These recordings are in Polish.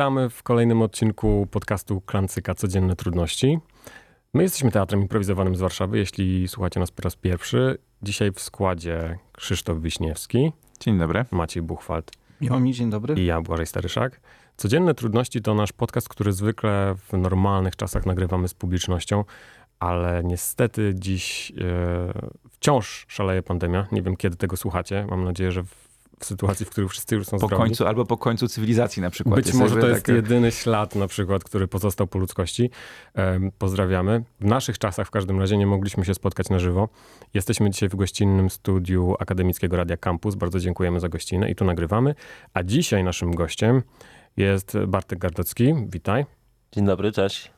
Witamy w kolejnym odcinku podcastu Klancyka Codzienne Trudności. My jesteśmy teatrem improwizowanym z Warszawy, jeśli słuchacie nas po raz pierwszy. Dzisiaj w składzie Krzysztof Wiśniewski, Dzień dobry. Maciej Buchwald Miło mi, dzień dobry. i ja, Błażej Staryszak. Codzienne Trudności to nasz podcast, który zwykle w normalnych czasach nagrywamy z publicznością, ale niestety dziś e, wciąż szaleje pandemia. Nie wiem, kiedy tego słuchacie. Mam nadzieję, że w, w sytuacji, w której wszyscy już są Po zdrowi. końcu, albo po końcu cywilizacji na przykład. Być może to jest takie- jedyny ślad na przykład, który pozostał po ludzkości. Pozdrawiamy. W naszych czasach w każdym razie nie mogliśmy się spotkać na żywo. Jesteśmy dzisiaj w gościnnym studiu Akademickiego Radia Campus. Bardzo dziękujemy za gościnę i tu nagrywamy. A dzisiaj naszym gościem jest Bartek Gardocki. Witaj. Dzień dobry, cześć.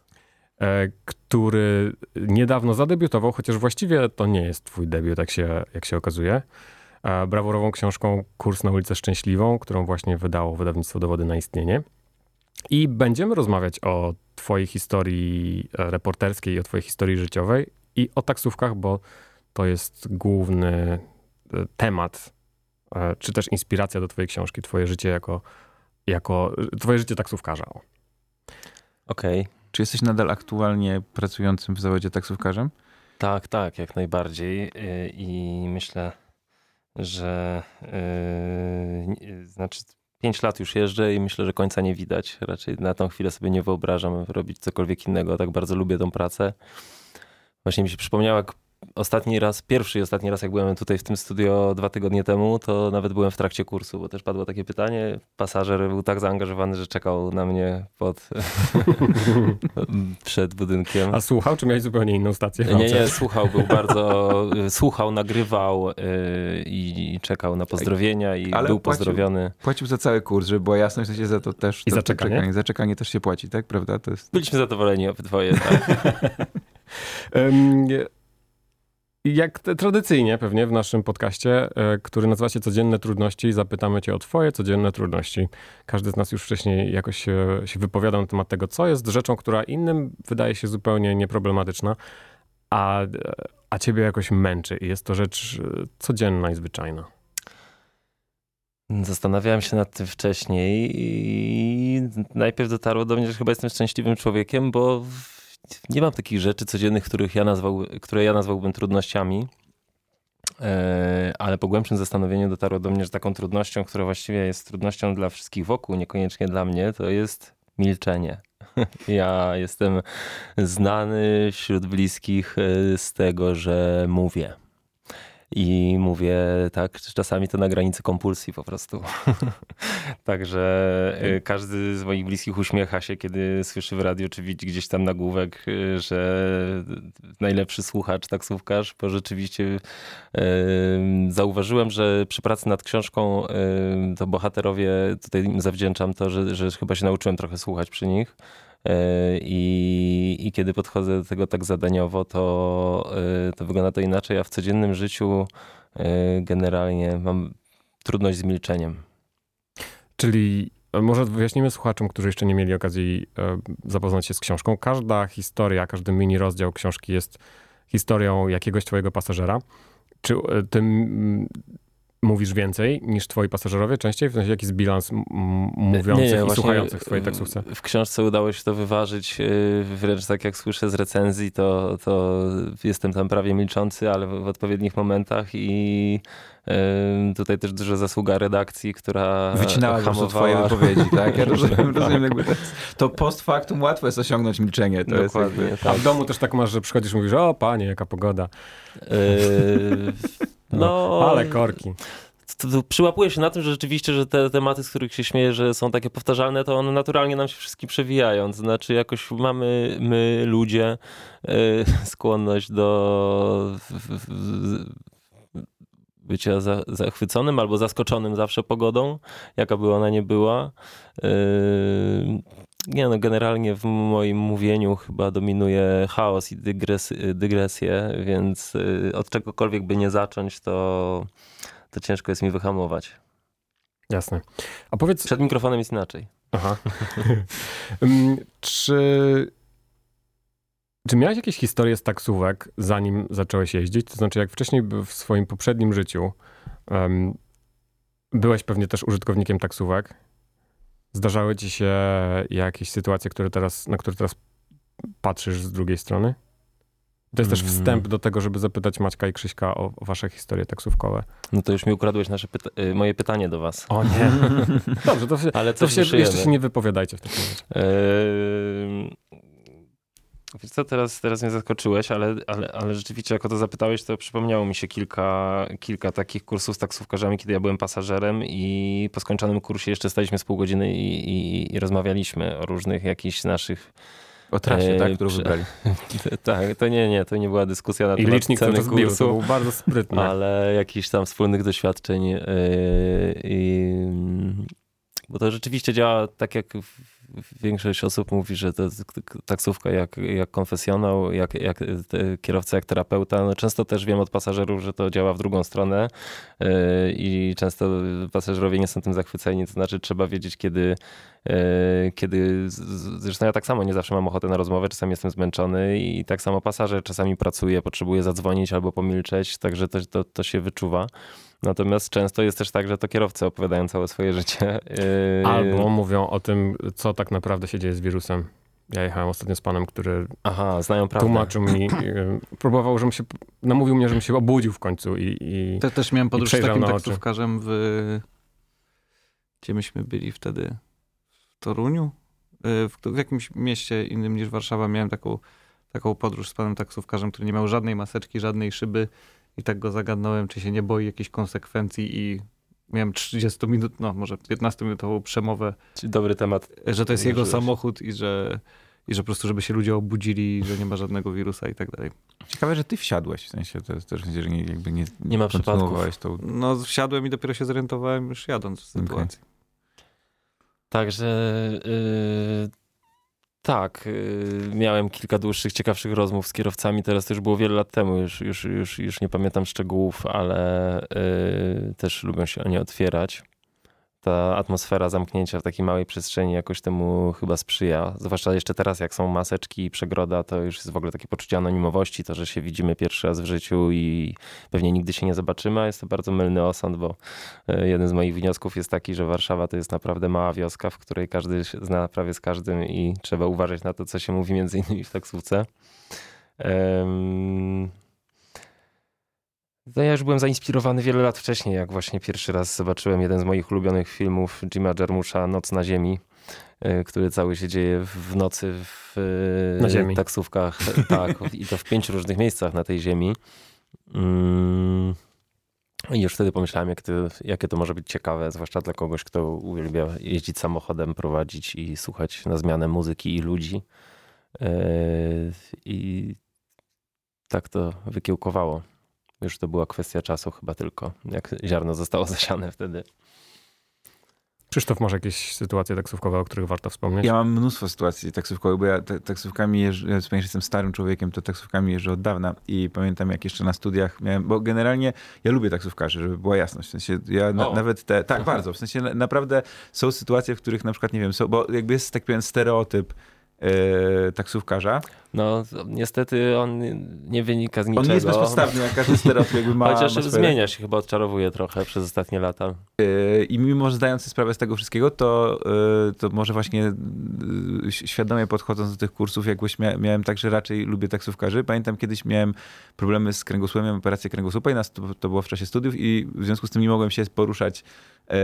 E, który niedawno zadebiutował, chociaż właściwie to nie jest twój debiut, jak się, jak się okazuje. E, Brawurową książką Kurs na ulicę Szczęśliwą, którą właśnie wydało wydawnictwo Dowody na Istnienie. I będziemy rozmawiać o twojej historii e, reporterskiej, o twojej historii życiowej i o taksówkach, bo to jest główny e, temat, czy też inspiracja do twojej książki, twoje życie jako, jako twoje życie taksówkarza. Okej. Czy jesteś nadal aktualnie pracującym w zawodzie taksówkarzem? Tak, tak, jak najbardziej. I myślę, że yy, znaczy 5 lat już jeżdżę i myślę, że końca nie widać. Raczej na tą chwilę sobie nie wyobrażam robić cokolwiek innego. Tak bardzo lubię tą pracę. Właśnie mi się przypomniało, jak ostatni raz, pierwszy i ostatni raz, jak byłem tutaj w tym studio dwa tygodnie temu, to nawet byłem w trakcie kursu, bo też padło takie pytanie. Pasażer był tak zaangażowany, że czekał na mnie pod, przed budynkiem. A słuchał, czy miałeś zupełnie inną stację? Nie, nie, słuchał, był bardzo, słuchał, nagrywał yy, i czekał na pozdrowienia i Ale był płacił. pozdrowiony. Płacił za cały kurs, żeby była jasność, że się za to też... I to, za czekanie? czekanie. Za czekanie też się płaci, tak? Prawda? To jest... Byliśmy zadowoleni obydwoje. Tak? Jak t- tradycyjnie pewnie w naszym podcaście, e, który nazywa się Codzienne Trudności, zapytamy cię o twoje codzienne trudności. Każdy z nas już wcześniej jakoś się, się wypowiadał na temat tego, co jest rzeczą, która innym wydaje się zupełnie nieproblematyczna, a, a ciebie jakoś męczy i jest to rzecz e, codzienna i zwyczajna. Zastanawiałem się nad tym wcześniej i najpierw dotarło do mnie, że chyba jestem szczęśliwym człowiekiem, bo nie mam takich rzeczy codziennych, których ja nazwał, które ja nazwałbym trudnościami. E, Ale po głębszym zastanowieniu dotarło do mnie, że taką trudnością, która właściwie jest trudnością dla wszystkich wokół, niekoniecznie dla mnie, to jest milczenie. Ja jestem znany wśród bliskich e, z tego, że mówię. I mówię tak, czasami to na granicy kompulsji po prostu. Także e, każdy z moich bliskich uśmiecha się, kiedy słyszy w radiu czy widzi gdzieś tam nagłówek, e, że najlepszy słuchacz, taksówkarz, bo rzeczywiście e, zauważyłem, że przy pracy nad książką to bohaterowie, tutaj zawdzięczam to, że, że chyba się nauczyłem trochę słuchać przy nich. E, I, I kiedy podchodzę do tego tak zadaniowo, to, e, to wygląda to inaczej, a w codziennym życiu e, generalnie mam trudność z milczeniem. Czyli może wyjaśnimy słuchaczom, którzy jeszcze nie mieli okazji zapoznać się z książką. Każda historia, każdy mini rozdział książki jest historią jakiegoś twojego pasażera. Czy ty mm, mówisz więcej niż twoi pasażerowie częściej? W sensie jaki jest bilans m- m- mówiących i słuchających w twojej taksówce? W książce udało się to wyważyć, e, wręcz tak jak słyszę z recenzji, to, to jestem tam prawie milczący, ale w, w odpowiednich momentach i e, tutaj też duża zasługa redakcji, która Wycinała prostu twoje hamowała. wypowiedzi, tak? Ja rozumiem, Tak. rozumiem jakby to, to post factum łatwo jest osiągnąć milczenie. To jest Dokładnie, jakby... A tak. w domu też tak masz, że przychodzisz i mówisz, o panie, jaka pogoda. E, no, Ale korki. to, to przyłapuję się na tym, że rzeczywiście, że te tematy, z których się śmieję, że są takie powtarzalne, to one naturalnie nam się wszystkim przewijają. Znaczy jakoś mamy, my ludzie, e, skłonność do bycia za, zachwyconym albo zaskoczonym zawsze pogodą, jaka by ona nie była. Nie no, generalnie w moim mówieniu chyba dominuje chaos i dygres, dygresje, więc e, od czegokolwiek by nie zacząć, to to ciężko jest mi wyhamować. Jasne. A powiedz, Przed mikrofonem jest inaczej. Aha. Mm, czy, czy miałeś jakieś historie z taksówek, zanim zacząłeś jeździć? To znaczy, jak wcześniej w swoim poprzednim życiu em, byłeś pewnie też użytkownikiem taksówek. Zdarzały ci się jakieś sytuacje, które teraz, na które teraz patrzysz z drugiej strony? To jest też Mm. wstęp do tego, żeby zapytać Maćka i Krzyśka o, o wasze historie taksówkowe. No to już mi ukradłeś nasze pyta- y, moje pytanie do was. O nie. Dobrze, to, się, Ale to się, jeszcze się nie wypowiadajcie w takim razie. Eee, Wiesz co, teraz, teraz mnie zaskoczyłeś, ale, ale, ale rzeczywiście jak o to zapytałeś, to przypomniało mi się kilka, kilka takich kursów z taksówkarzami, kiedy ja byłem pasażerem i po skończonym kursie jeszcze staliśmy z pół godziny i, i, i rozmawialiśmy o różnych jakichś naszych... O trasie, Eee, tak, którą prze- wybrali. tak, to nie, nie, to nie była dyskusja na I temat licznik ceny to kursu. był bardzo sprytny. ale jakichś tam wspólnych doświadczeń. yy, i, bo to rzeczywiście działa tak, jak większość osób mówi, że to taksówka jak, jak konfesjonał, jak, jak te- kierowca, jak terapeuta. No często też wiem od pasażerów, że to działa w drugą stronę yy, i często pasażerowie nie są tym zachwyceni. To znaczy trzeba wiedzieć, kiedy, yy, kiedy zresztą ja tak samo nie zawsze mam ochotę na rozmowę, czasami jestem zmęczony i tak samo pasażer czasami pracuje, potrzebuje zadzwonić albo pomilczeć, także to, to, to się wyczuwa. Natomiast często jest też tak, że to kierowcy opowiadają całe swoje życie. Yy, Albo mówią o tym, co tak naprawdę się dzieje z wirusem. Ja jechałem ostatnio z panem, który Aha, znają prawdę. tłumaczył mi, y, próbował, żebym się, namówił mnie, żebym się obudził w końcu i, i Te, też miałem podróż z takim taksówkarzem w... Gdzie myśmy byli wtedy? W Toruniu? Y, W, w jakimś mieście innym niż Warszawa miałem taką, taką podróż z panem taksówkarzem, który nie miał żadnej maseczki, żadnej szyby i tak go zagadnąłem, czy się nie boi jakichś konsekwencji i miałem 30 minut, no może 15-minutową przemowę, Dobry temat. że to jest jego samochód i że, i że po prostu, żeby się ludzie obudzili, że nie ma żadnego wirusa i tak dalej. Ciekawe, że ty wsiadłeś, w sensie to jest też, że nie, jakby nie, Nie ma kontynuowałeś tą... No wsiadłem i dopiero się zorientowałem już jadąc w sytuacji. Także yy, tak, yy, miałem kilka dłuższych, ciekawszych rozmów z kierowcami. Teraz to już było wiele lat temu, już, już, już, już nie pamiętam szczegółów, ale yy, też lubią się oni otwierać. Ta atmosfera zamknięcia w takiej małej przestrzeni jakoś temu chyba sprzyja. Zwłaszcza jeszcze teraz, jak są maseczki i przegroda, to już jest w ogóle takie poczucie anonimowości, to, że się widzimy pierwszy raz w życiu i pewnie nigdy się nie zobaczymy, a jest to bardzo mylny osąd, bo E, Jeden z moich wniosków jest taki, że Warszawa to jest naprawdę mała wioska, w której każdy zna prawie z każdym i trzeba uważać na to, co się mówi między innymi w taksówce. Em, No ja już byłem zainspirowany wiele lat wcześniej, jak właśnie pierwszy raz zobaczyłem jeden z moich ulubionych filmów Jima Jarmusza Noc na ziemi, e, który cały się dzieje w- nocy w e, Na ziemi. taksówkach. Tak, i to w pięciu różnych miejscach na tej ziemi. Mm. I już wtedy pomyślałem, jak to, jakie to może być ciekawe, zwłaszcza dla kogoś, kto uwielbia jeździć samochodem, prowadzić i słuchać na zmianę muzyki i ludzi. Yy, I tak to wykiełkowało. Już to była kwestia czasu chyba tylko, jak ziarno zostało zasiane wtedy. Krzysztof, masz jakieś sytuacje taksówkowe, o których warto wspomnieć? Ja mam mnóstwo sytuacji taksówkowych, bo ja ta- taksówkami jeżdżę, ja że jestem starym człowiekiem, to taksówkami jeżdżę od dawna i pamiętam jak jeszcze na studiach miałem, bo generalnie ja lubię taksówkarzy, żeby była jasność, w sensie ja na, nawet te, tak bardzo, w sensie na, naprawdę są sytuacje, w których na przykład, nie wiem, są, bo jakby jest tak pewien stereotyp e, taksówkarza. No niestety on nie wynika z niczego. On nie jest bezpodstawny, jak każdy stereotyp jakby ma Chociaż ma zmienia się, chyba odczarowuje trochę przez ostatnie lata. Yy, I mimo, że zdając sobie sprawę z tego wszystkiego, to, yy, to może właśnie yy, świadomie podchodząc do tych kursów, mia miałem tak, że raczej lubię taksówkarzy. Pamiętam kiedyś miałem problemy z kręgosłupem, miałem operację kręgosłupa i nas, to, to było w czasie studiów i w związku z tym nie mogłem się poruszać e,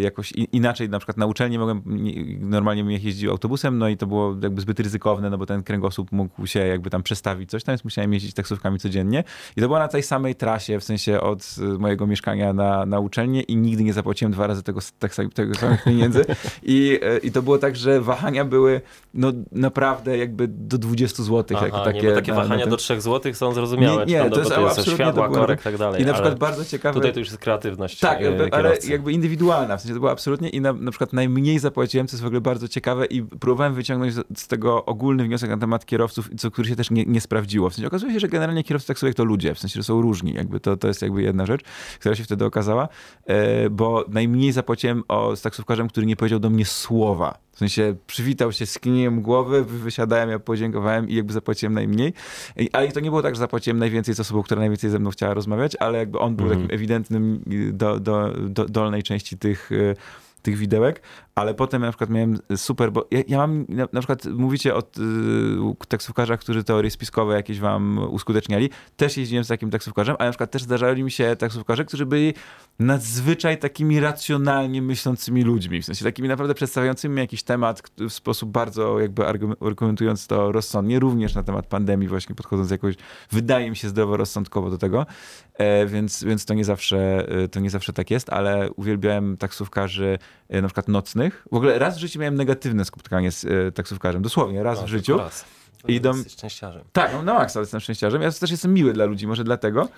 jakoś inaczej, na przykład na uczelni mogłem, nie, normalnie bym jeździł autobusem, no i to było jakby zbyt ryzykowne, no bo ten kręgosłup mógł się jakby tam przestawić coś tam, więc musiałem jeździć taksówkami codziennie i to było na tej samej trasie, w sensie od y, mojego mieszkania na, na uczelnię i nigdy nie zapłaciłem dwa razy tego, tak, sam- tego samych pieniędzy I, e, i to było tak, że wahania były no naprawdę jakby do 20 zł. Aha, jako takie, nie, takie na- na wahania tym. do 3 zł są zrozumiałe. Nie, nie, to jest to jest absolutnie światła, dokładnie. korek i tak dalej. I na przykład ale bardzo ciekawe... Tutaj to już jest kreatywność Tak, e, ale kierowcy. jakby indywidualna, w sensie to było absolutnie i na, na przykład najmniej zapłaciłem, co jest w ogóle bardzo ciekawe i próbowałem wyciągnąć z, z tego ogólny wniosek na temat kierowców, co, który się też nie, nie sprawdziło. W sensie okazuje się, że generalnie kierowcy taksówek to ludzie, w sensie, że są różni, jakby to, to jest jakby jedna rzecz, która się wtedy okazała, e, bo najmniej zapłaciłem o, z taksówkarzem, który nie powiedział do mnie słowa. W sensie przywitał się, skiniłem głowy, wy- wysiadałem, ja podziękowałem i jakby zapłaciłem najmniej. I- Ale to nie było tak, że zapłaciłem najwięcej z osobą, która najwięcej ze mną chciała rozmawiać, ale jakby on był Mhm. takim ewidentnym y, do, do, do dolnej części tych, y, tych widełek, ale potem na przykład miałem super, bo ja, ja mam, na, na przykład mówicie o y, taksówkarzach, którzy teorie spiskowe jakieś wam uskuteczniali. Też jeździłem z takim taksówkarzem, ale na przykład też zdarzali mi się taksówkarze, którzy byli nadzwyczaj takimi racjonalnie myślącymi ludźmi, w sensie takimi naprawdę przedstawiającymi jakiś temat w sposób bardzo jakby argumentując to rozsądnie, również na temat pandemii właśnie podchodząc jakoś, wydaje mi się zdroworozsądkowo do tego, e, więc, więc to nie zawsze, e, to nie zawsze tak jest, ale uwielbiałem taksówkarzy e, na przykład nocnych. W ogóle raz w życiu miałem negatywne spotkanie z e, taksówkarzem, dosłownie raz No, w życiu. Raz. Idą- Jesteś szczęściarzem. Tak, no, na maksa jestem szczęściarzem. Ja też jestem miły dla ludzi, może dlatego.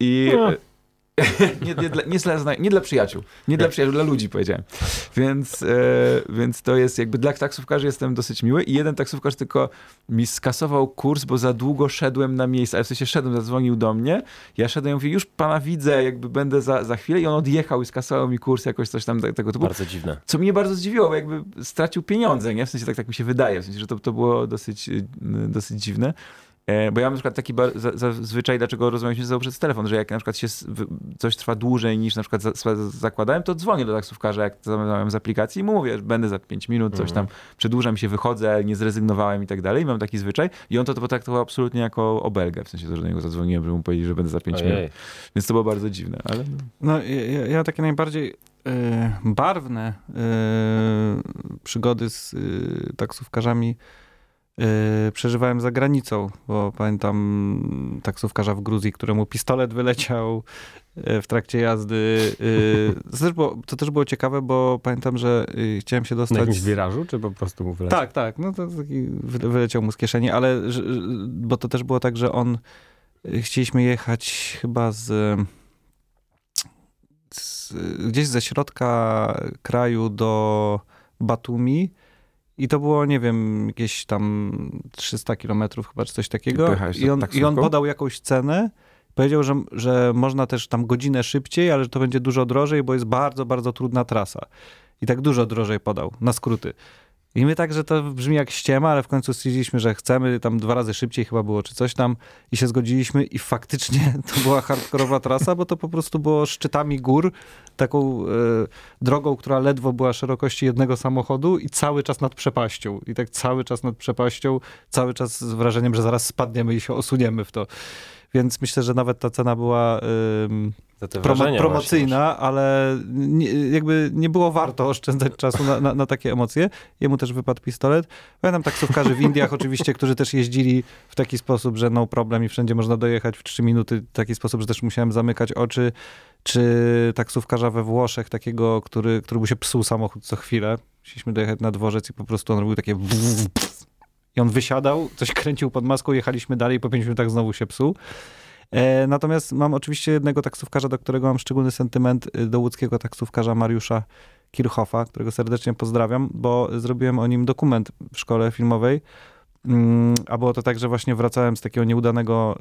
I No. nie, nie, dla, nie, dla, nie dla przyjaciół. Nie dla przyjaciół, dla ludzi powiedziałem. Więc, e, więc to jest jakby dla taksówkarzy jestem dosyć miły. I jeden taksówkarz tylko mi skasował kurs, bo za długo szedłem na miejsce. Ale w sensie szedłem, zadzwonił do mnie. Ja szedłem, mówię, już pana widzę, jakby będę za, za chwilę. I on odjechał i skasował mi kurs, jakoś coś tam te- tego typu. Bardzo dziwne. Co mnie bardzo zdziwiło, bo jakby stracił pieniądze, nie? W sensie tak, tak mi się wydaje, w sensie, że to, to było dosyć, y, dosyć dziwne. E, Bo ja mam na przykład taki bar- za- zazwyczaj, dlaczego rozmawialiśmy ze sobą przez telefon, że jak na przykład się coś trwa dłużej niż na przykład za- za- zakładałem, to dzwonię do taksówkarza, jak zamawiam z aplikacji i mu mówię, że będę za 5 minut, coś tam, przedłużam się, wychodzę, nie zrezygnowałem i tak dalej. I mam taki zwyczaj. I on to, to potraktował absolutnie jako obelgę, w sensie to, że do niego zadzwoniłem, żeby mu powiedzieć, że będę za 5 minut. Więc to było bardzo dziwne, ale... No, ja, ja- ja takie najbardziej e, barwne e, przygody z taksówkarzami przeżywałem za granicą, bo pamiętam taksówkarza w Gruzji, któremu pistolet wyleciał e, w trakcie jazdy. E, to, też było, to też było ciekawe, bo pamiętam, że chciałem się Na dostać... jakimś wirażu, czy po prostu mu wyleciał? Tak, tak. No to taki wy- wyleciał mu z kieszeni, ale bo to też było tak, że on chcieliśmy jechać chyba z, z gdzieś ze środka kraju do Batumi i to było, nie wiem, jakieś tam 300 kilometrów chyba, czy coś takiego. pojechałeś I on, I on podał jakąś cenę. Powiedział, że, że można też tam godzinę szybciej, ale że to będzie dużo drożej, bo jest bardzo, bardzo trudna trasa. I tak dużo drożej podał, na skróty. I my tak, że to brzmi jak ściema, ale w końcu stwierdziliśmy, że chcemy, tam dwa razy szybciej chyba było, czy coś tam i się zgodziliśmy i faktycznie to była hardkorowa trasa, bo to po prostu było szczytami gór, taką e, drogą, która ledwo była szerokości jednego samochodu i cały czas nad przepaścią. I tak cały czas nad przepaścią, cały czas z wrażeniem, że zaraz spadniemy i się osuniemy w to. Więc myślę, że nawet ta cena była te promo, promocyjna, ale nie, jakby nie było warto oszczędzać czasu na, na, na takie emocje. Jemu też wypadł pistolet. Pamiętam taksówkarzy w Indiach oczywiście, którzy też jeździli w taki sposób, że no problem i wszędzie można dojechać w trzy minuty, w taki sposób, że też musiałem zamykać oczy. Czy taksówkarza we Włoszech, takiego, który, który mu się psuł samochód co chwilę. Musieliśmy dojechać na dworzec i po prostu on robił takie on wysiadał, coś kręcił pod maską, jechaliśmy dalej, po pięciu minutach znowu się psuł. E, natomiast mam oczywiście jednego taksówkarza, do którego mam szczególny sentyment, y, do łódzkiego taksówkarza Mariusza Kirchhoffa, którego serdecznie pozdrawiam, bo zrobiłem o nim dokument w szkole filmowej. Mm, A było to tak, że właśnie wracałem z takiego nieudanego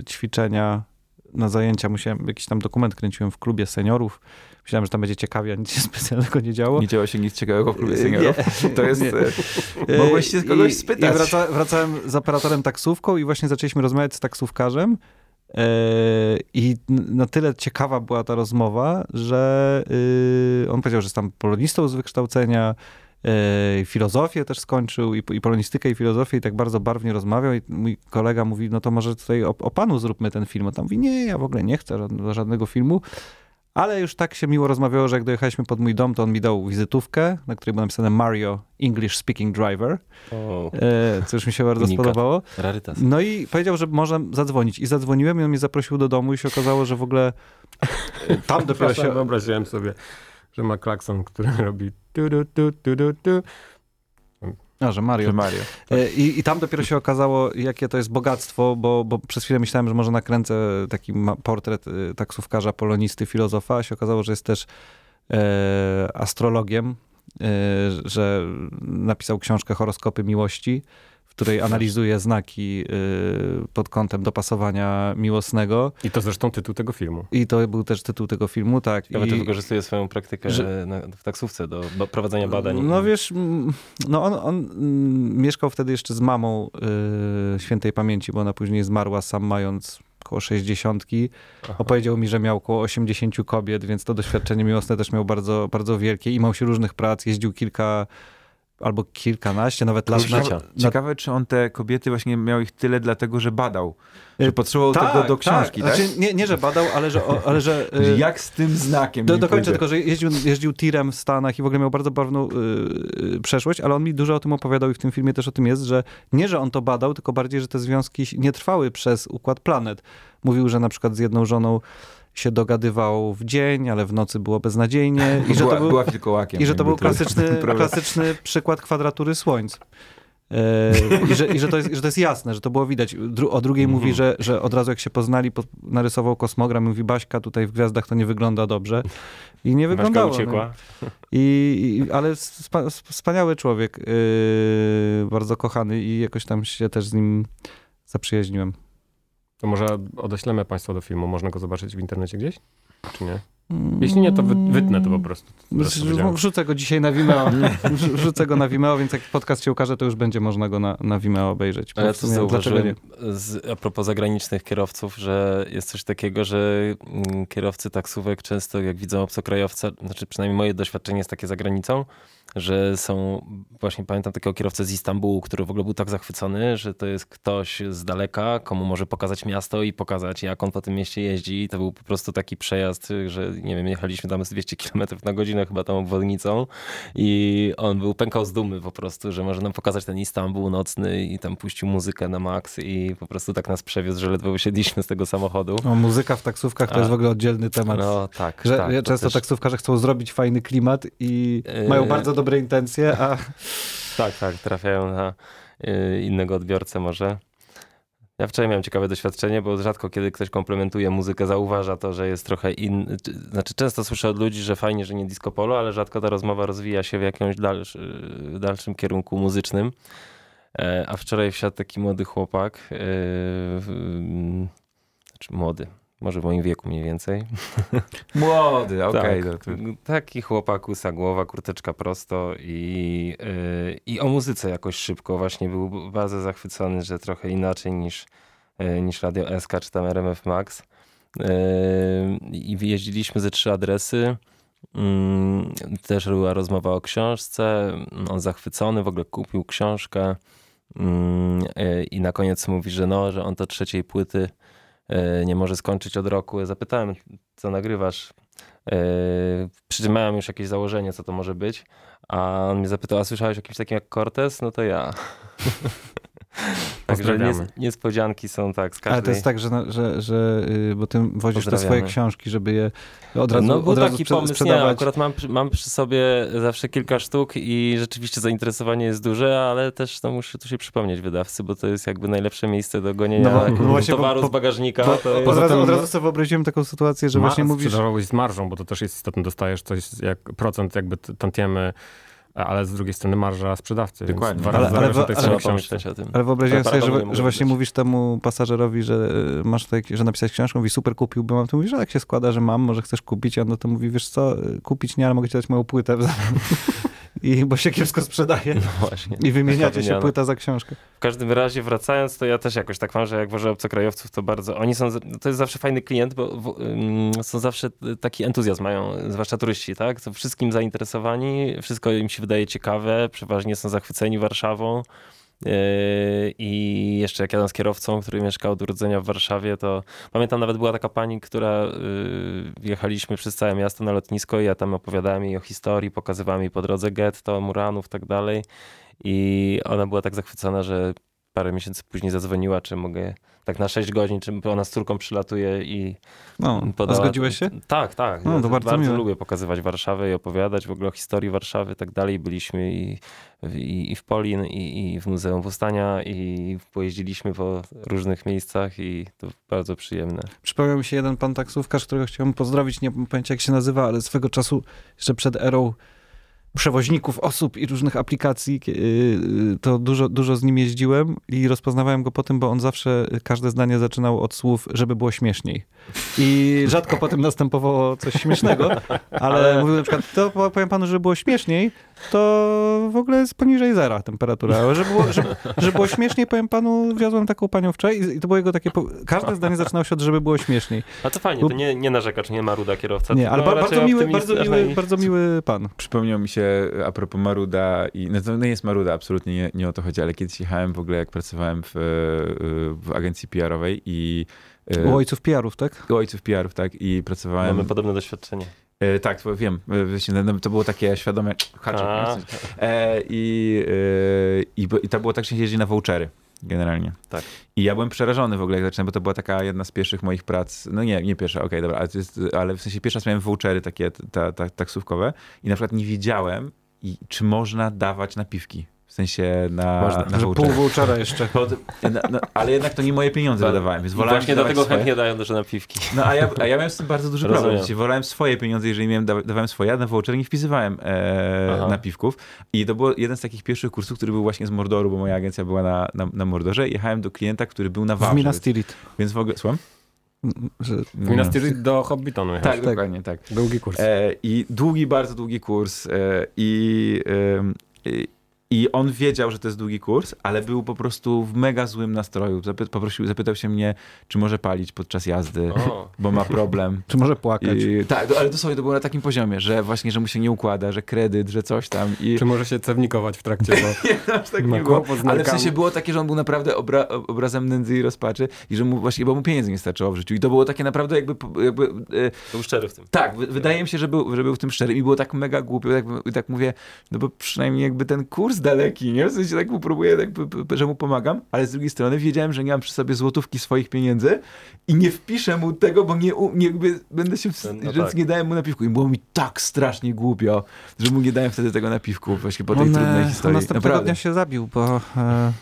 y, ćwiczenia na zajęcia. Musiałem, jakiś tam dokument kręciłem w klubie seniorów. Myślałem, że tam będzie ciekawie, a nic się specjalnego nie działo. Nie działo się nic ciekawego w klubie Nie, seniorów. To jest... nie. e, Mogłeś się kogoś I- spytać. I wraca, wracałem z operatorem taksówką i właśnie zaczęliśmy rozmawiać z taksówkarzem. e, I na tyle ciekawa była ta rozmowa, że y, on powiedział, że jest tam polonistą z wykształcenia, filozofię też skończył, i, i polonistykę, i filozofię, i tak bardzo barwnie rozmawiał. I mój kolega mówi, no to może tutaj o, o panu zróbmy ten film. On tam mówi, nie, ja w ogóle nie chcę żadnego, żadnego filmu. Ale już tak się miło rozmawiało, że jak dojechaliśmy pod mój dom, to on mi dał wizytówkę, na której było napisane Mario English Speaking Driver, O, e, co już mi się bardzo Unikat. spodobało. rarytas. No i powiedział, że może zadzwonić. I zadzwoniłem i on mnie zaprosił do domu i się okazało, że w ogóle e, tam dopiero się... wyobraziłem sobie, że ma klakson, który robi tu, tu, tu, tu, tu, tu. A, że Mario. Że Mario. E, I, I tam dopiero się okazało, jakie to jest bogactwo, bo, bo przez chwilę myślałem, że może nakręcę taki portret e, taksówkarza, polonisty, filozofa, a się okazało, że jest też e, astrologiem, e, że napisał książkę Horoskopy Miłości, w której analizuje znaki e, pod kątem dopasowania miłosnego. I to zresztą tytuł tego filmu. I to był też tytuł tego filmu, tak. Ciekawe, czy I, wykorzystuje swoją praktykę że- na, w taksówce do prowadzenia badań. No wiesz, no on, on mm, mieszkał wtedy jeszcze z mamą y, świętej pamięci, bo ona później zmarła sam mając około około 60. Opowiedział mi, że miał około 80 kobiet, więc to doświadczenie miłosne też miał bardzo, bardzo wielkie. I mał się różnych prac, jeździł kilka albo kilkanaście nawet lat na, Ciekawe, czy on te kobiety właśnie miał ich tyle dlatego, że badał. Że Y, potrzebował tego do książki, tak? Znaczy, nie, nie, że badał, ale że... o- Ale że y, Jak z tym znakiem do, dokończę tylko, że jeździł, jeździł tirem w Stanach i w ogóle miał bardzo barwną y, y, przeszłość, ale on mi dużo o tym opowiadał i w tym filmie też o tym jest, że nie, że on to badał, tylko bardziej, że te związki nie trwały przez układ planet. Mówił, że na przykład z jedną żoną się dogadywał w dzień, ale w nocy było beznadziejnie i że była, to był, była wilkołakiem. i że to był klasyczny, klasyczny przykład kwadratury słońc. E, I, że, I że to jest, że to jest jasne, że to było widać. Dru, o drugiej Mhm. mówi, że, że od razu jak się poznali, po, narysował kosmogram i mówi Baśka, tutaj w gwiazdach to nie wygląda dobrze. I nie Baśka wyglądało. no. uciekła. I, i, ale spa, wspaniały człowiek, yy, bardzo kochany i jakoś tam się też z nim zaprzyjaźniłem. To może odeślemy państwa do filmu. Można go zobaczyć w internecie gdzieś? Czy nie? Jeśli nie, to wy, wytnę to po prostu. To. Wrzucę go dzisiaj na Vimeo. Wrzu- Wrzucę go na Vimeo, więc jak podcast się ukaże, to już będzie można go na, na Vimeo obejrzeć. A ja to zauważyłem z, a propos zagranicznych kierowców, że jest coś takiego, że mm, kierowcy taksówek często jak widzą obcokrajowca, znaczy przynajmniej moje doświadczenie jest takie za granicą, że są, właśnie pamiętam takiego kierowcę z Istambułu, który w ogóle był tak zachwycony, że to jest ktoś z daleka, komu może pokazać miasto i pokazać jak on po tym mieście jeździ. I to był po prostu taki przejazd, że nie wiem, jechaliśmy tam z 200 km na godzinę chyba tą obwodnicą i on był pękał z dumy po prostu, że może nam pokazać ten Istanbul nocny i tam puścił muzykę na maks i po prostu tak nas przewiózł, że ledwo wysiedliśmy z tego samochodu. O, muzyka w taksówkach to A. jest w ogóle oddzielny temat. No tak, że tak. to często też- taksówkarze chcą zrobić fajny klimat i Yy. mają bardzo dobre intencje, a Tak, tak, trafiają na y, innego odbiorcę może. Ja wczoraj miałem ciekawe doświadczenie, bo rzadko kiedy ktoś komplementuje muzykę, zauważa to, że jest trochę inny. czy- Znaczy często słyszę od ludzi, że fajnie, że nie disco polo, ale rzadko ta rozmowa rozwija się w jakimś dalszy, dalszym kierunku muzycznym. E, A wczoraj wsiadł taki młody chłopak, e, znaczy młody, może w moim wieku mniej więcej. Młody, okej. Tak, no taki chłopak, łysa głowa, kurteczka prosto i, yy, i o muzyce jakoś szybko właśnie był bardzo zachwycony, że trochę inaczej niż, yy, niż Radio SK czy tam RMF Max. Yy, I wyjeździliśmy ze trzy adresy. Mm, Też była rozmowa o książce. On zachwycony, w ogóle kupił książkę. Mm, yy, I na koniec mówi, że no, że on to trzeciej płyty nie może skończyć od roku. Zapytałem, co nagrywasz? Przy czym miałem już jakieś założenie, co to może być. A on mnie zapytał, a słyszałeś o kimś takim jak Cortez? No to ja. Także niespodzianki są tak z każdej... ale to jest tak, że, że, że y, bo ty wozisz te swoje książki, żeby je od razu, no był od razu taki pomysł, nie, akurat mam, przy- mam przy sobie zawsze kilka sztuk i rzeczywiście zainteresowanie jest duże, ale też no, muszę tu się przypomnieć wydawcy, bo to jest jakby najlepsze miejsce do gonienia No no właśnie, towaru bo- z bagażnika. Bo, to od, razu, tym- od razu sobie wyobraziłem taką sytuację, że Ma- właśnie mówisz... Sprzedażałeś z marżą, bo to też jest istotne. Dostajesz coś jak procent jakby tantiemy, ale z drugiej strony marża sprzedawcy. Dokładnie. Dwa Ale- razy ale wa- tej ale- pomyśleć o tym. Ale wyobraziłem To sobie, że, że właśnie być. mówisz temu pasażerowi, że y, masz tutaj, że napisałeś książkę, mówi super kupiłbym, a ty mówisz, że jak się składa, że mam, może chcesz kupić, a on no to mówi, wiesz co, y, kupić nie, ale mogę ci dać moją płytę. I bo się kiepsko sprzedaje. No właśnie. I wymieniacie się płyta za książkę. Każdym razie wracając, to ja też jakoś tak mam, że jak wożę obcokrajowców, to bardzo, oni są, to jest zawsze fajny klient, bo w, są zawsze taki entuzjazm mają, zwłaszcza turyści, tak? Są wszystkim zainteresowani, wszystko im się wydaje ciekawe, przeważnie są zachwyceni Warszawą. Yy, I jeszcze jak jadłem z kierowcą, który mieszkał od urodzenia w Warszawie, to pamiętam nawet była taka pani, która yy, jechaliśmy przez całe miasto na lotnisko i ja tam opowiadałem jej o historii, pokazywałem jej po drodze getto, Muranów i tak dalej. I ona była tak zachwycona, że parę miesięcy później zadzwoniła, czy mogę tak na 6 godzin, czy ona z córką przylatuje i No, a podała... zgodziłeś się? Tak, tak. No, Ja to bardzo miłe. lubię pokazywać Warszawę i opowiadać w ogóle o historii Warszawy i tak dalej. Byliśmy i, i, i w Polin, i, i w Muzeum Powstania, i pojeździliśmy po różnych miejscach i to bardzo przyjemne. Przypomniał mi się jeden pan taksówkarz, którego chciałem pozdrowić, nie mam pojęcia jak się nazywa, ale swego czasu, jeszcze przed erą przewoźników osób i różnych aplikacji, kie- y, to dużo, dużo z nim jeździłem i rozpoznawałem go po tym, bo on zawsze każde zdanie zaczynał od słów, żeby było śmieszniej. I rzadko potem następowało coś śmiesznego, ale, mówił na przykład, to po- powiem panu, żeby było śmieszniej, to w ogóle jest poniżej zera temperatura. Ale żeby było, żeby, żeby było śmieszniej, powiem panu, wiozłem taką panią wczoraj i, i to było jego takie, po... każde zdanie zaczynało się od, żeby było śmieszniej. A to fajnie, to nie, nie narzekacz, nie maruda kierowca. Nie, ale ba- bardzo miły, bardzo miły, i- bardzo miły pan. Przypomniał mi się a propos Maruda i no to nie jest Maruda, absolutnie nie, nie o to chodzi, ale kiedyś jechałem w ogóle, jak pracowałem w, w agencji PR-owej i e, U ojców PR-ów, tak? u ojców PR-ów, tak, i pracowałem... Mamy podobne doświadczenie. E, tak, to wiem, e, właśnie, no, to było takie świadome haczyk. E, i, i, I to było tak, że się jeździ na vouchery generalnie. Tak. I ja byłem przerażony w ogóle, jak zacząłem, bo to była taka jedna z pierwszych moich prac, no nie, nie pierwsza, okej, dobra, ale, jest, ale w sensie pierwsza raz miałem vouchery takie ta, ta, taksówkowe i na przykład nie wiedziałem, i, czy można dawać napiwki. W sensie na, Można. na pół vouchera jeszcze. No, no, ale jednak to nie moje pieniądze Tak. wydawałem, więc I wolałem właśnie do dawać tego swoje. chętnie dają dużo napiwki. No a ja, a ja miałem z tym bardzo duży Rozumiem. problem. Czyli wolałem swoje pieniądze, jeżeli miałem, da, dawałem swoje, ja na voucher nie wpisywałem e, Aha. napiwków. I to był jeden z takich pierwszych kursów, który był właśnie z Mordoru, bo moja agencja była na, na, na Mordorze. Jechałem do klienta, który był na W Wawrze. Minas Więc, Tirith. więc w ogóle... Słucham? Że W Minas Tirith do Hobbitonu jechać. Tak, dokładnie, tak. Długi kurs. E, I długi, bardzo długi kurs. E, I, em, i, on wiedział, że to jest długi kurs, ale był po prostu w mega złym nastroju. Zapy, poprosił, zapytał się mnie, czy może palić podczas jazdy, O. bo ma problem. Czy może płakać? I, tak, ale dosłownie to było na takim poziomie, że właśnie, że mu się nie układa, że kredyt, że coś tam. I Czy może się cewnikować w trakcie, bo nie, aż tak nie było. Ale w sensie było takie, że on był naprawdę obra obrazem nędzy i rozpaczy i że mu właśnie, bo mu pieniędzy nie starczyło w życiu. I to było takie naprawdę jakby, jakby e, Był szczery w tym. tak, wy- wydaje mi się, że był, że był w tym szczery i było tak mega głupio, tak, i tak mówię, no bo przynajmniej jakby ten kurs daleki, nie? W sensie tak mu próbuję, tak, że mu pomagam, ale z drugiej strony wiedziałem, że nie mam przy sobie złotówki swoich pieniędzy i nie wpiszę mu tego, bo nie, nie jakby będę się, ws- No więc tak. nie dałem mu napiwku i było mi tak strasznie głupio, że mu nie dałem wtedy tego napiwku właśnie po tej on, trudnej e, historii. następnego Naprawdę. dnia się zabił, bo e,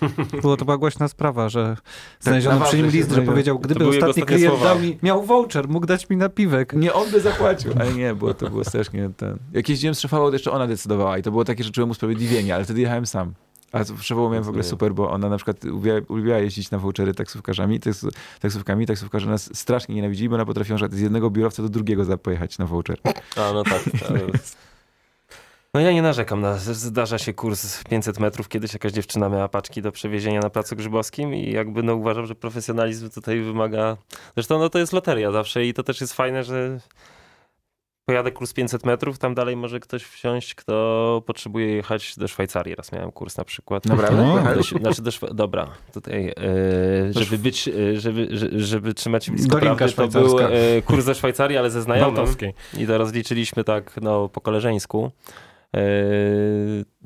było to była głośna sprawa, że znaleziono na przy nim list, że powiedział, gdyby ostatni ostatnie klient słowa. dał mi, miał voucher, mógł dać mi napiwek. Nie, on by zapłacił, ale nie, było, to było strasznie ten... Jak jeździłem z szefową, to jeszcze ona decydowała i to było takie, że czułem usprawiedliwienie, ale wtedy jechałem sam. A z szefową miałem w ogóle super, bo ona na przykład uwielbiała, jeździć na vouchery taksówkarzami, taks, taksówkami, taksówkarze nas strasznie nienawidzili, bo ona potrafiła że z jednego biurowca do drugiego pojechać na voucher. A, no tak. No ja nie narzekam. Na, zdarza się kurs 500 metrów. Kiedyś jakaś dziewczyna miała paczki do przewiezienia na placu grzybowskim i jakby no uważam, że profesjonalizm tutaj wymaga... Zresztą no to jest loteria zawsze i to też jest fajne, że pojadę kurs 500 metrów, tam dalej może ktoś wsiąść, kto potrzebuje jechać do Szwajcarii. Raz miałem kurs na przykład. Naprawdę? No. Do, znaczy do Szwe- dobra, tutaj, e, żeby być, e, żeby, że- żeby trzymać się blisko Dolinka prawdy, to był e, kurs ze Szwajcarii, ale ze znajomym. I to rozliczyliśmy tak, no, po koleżeńsku. Taki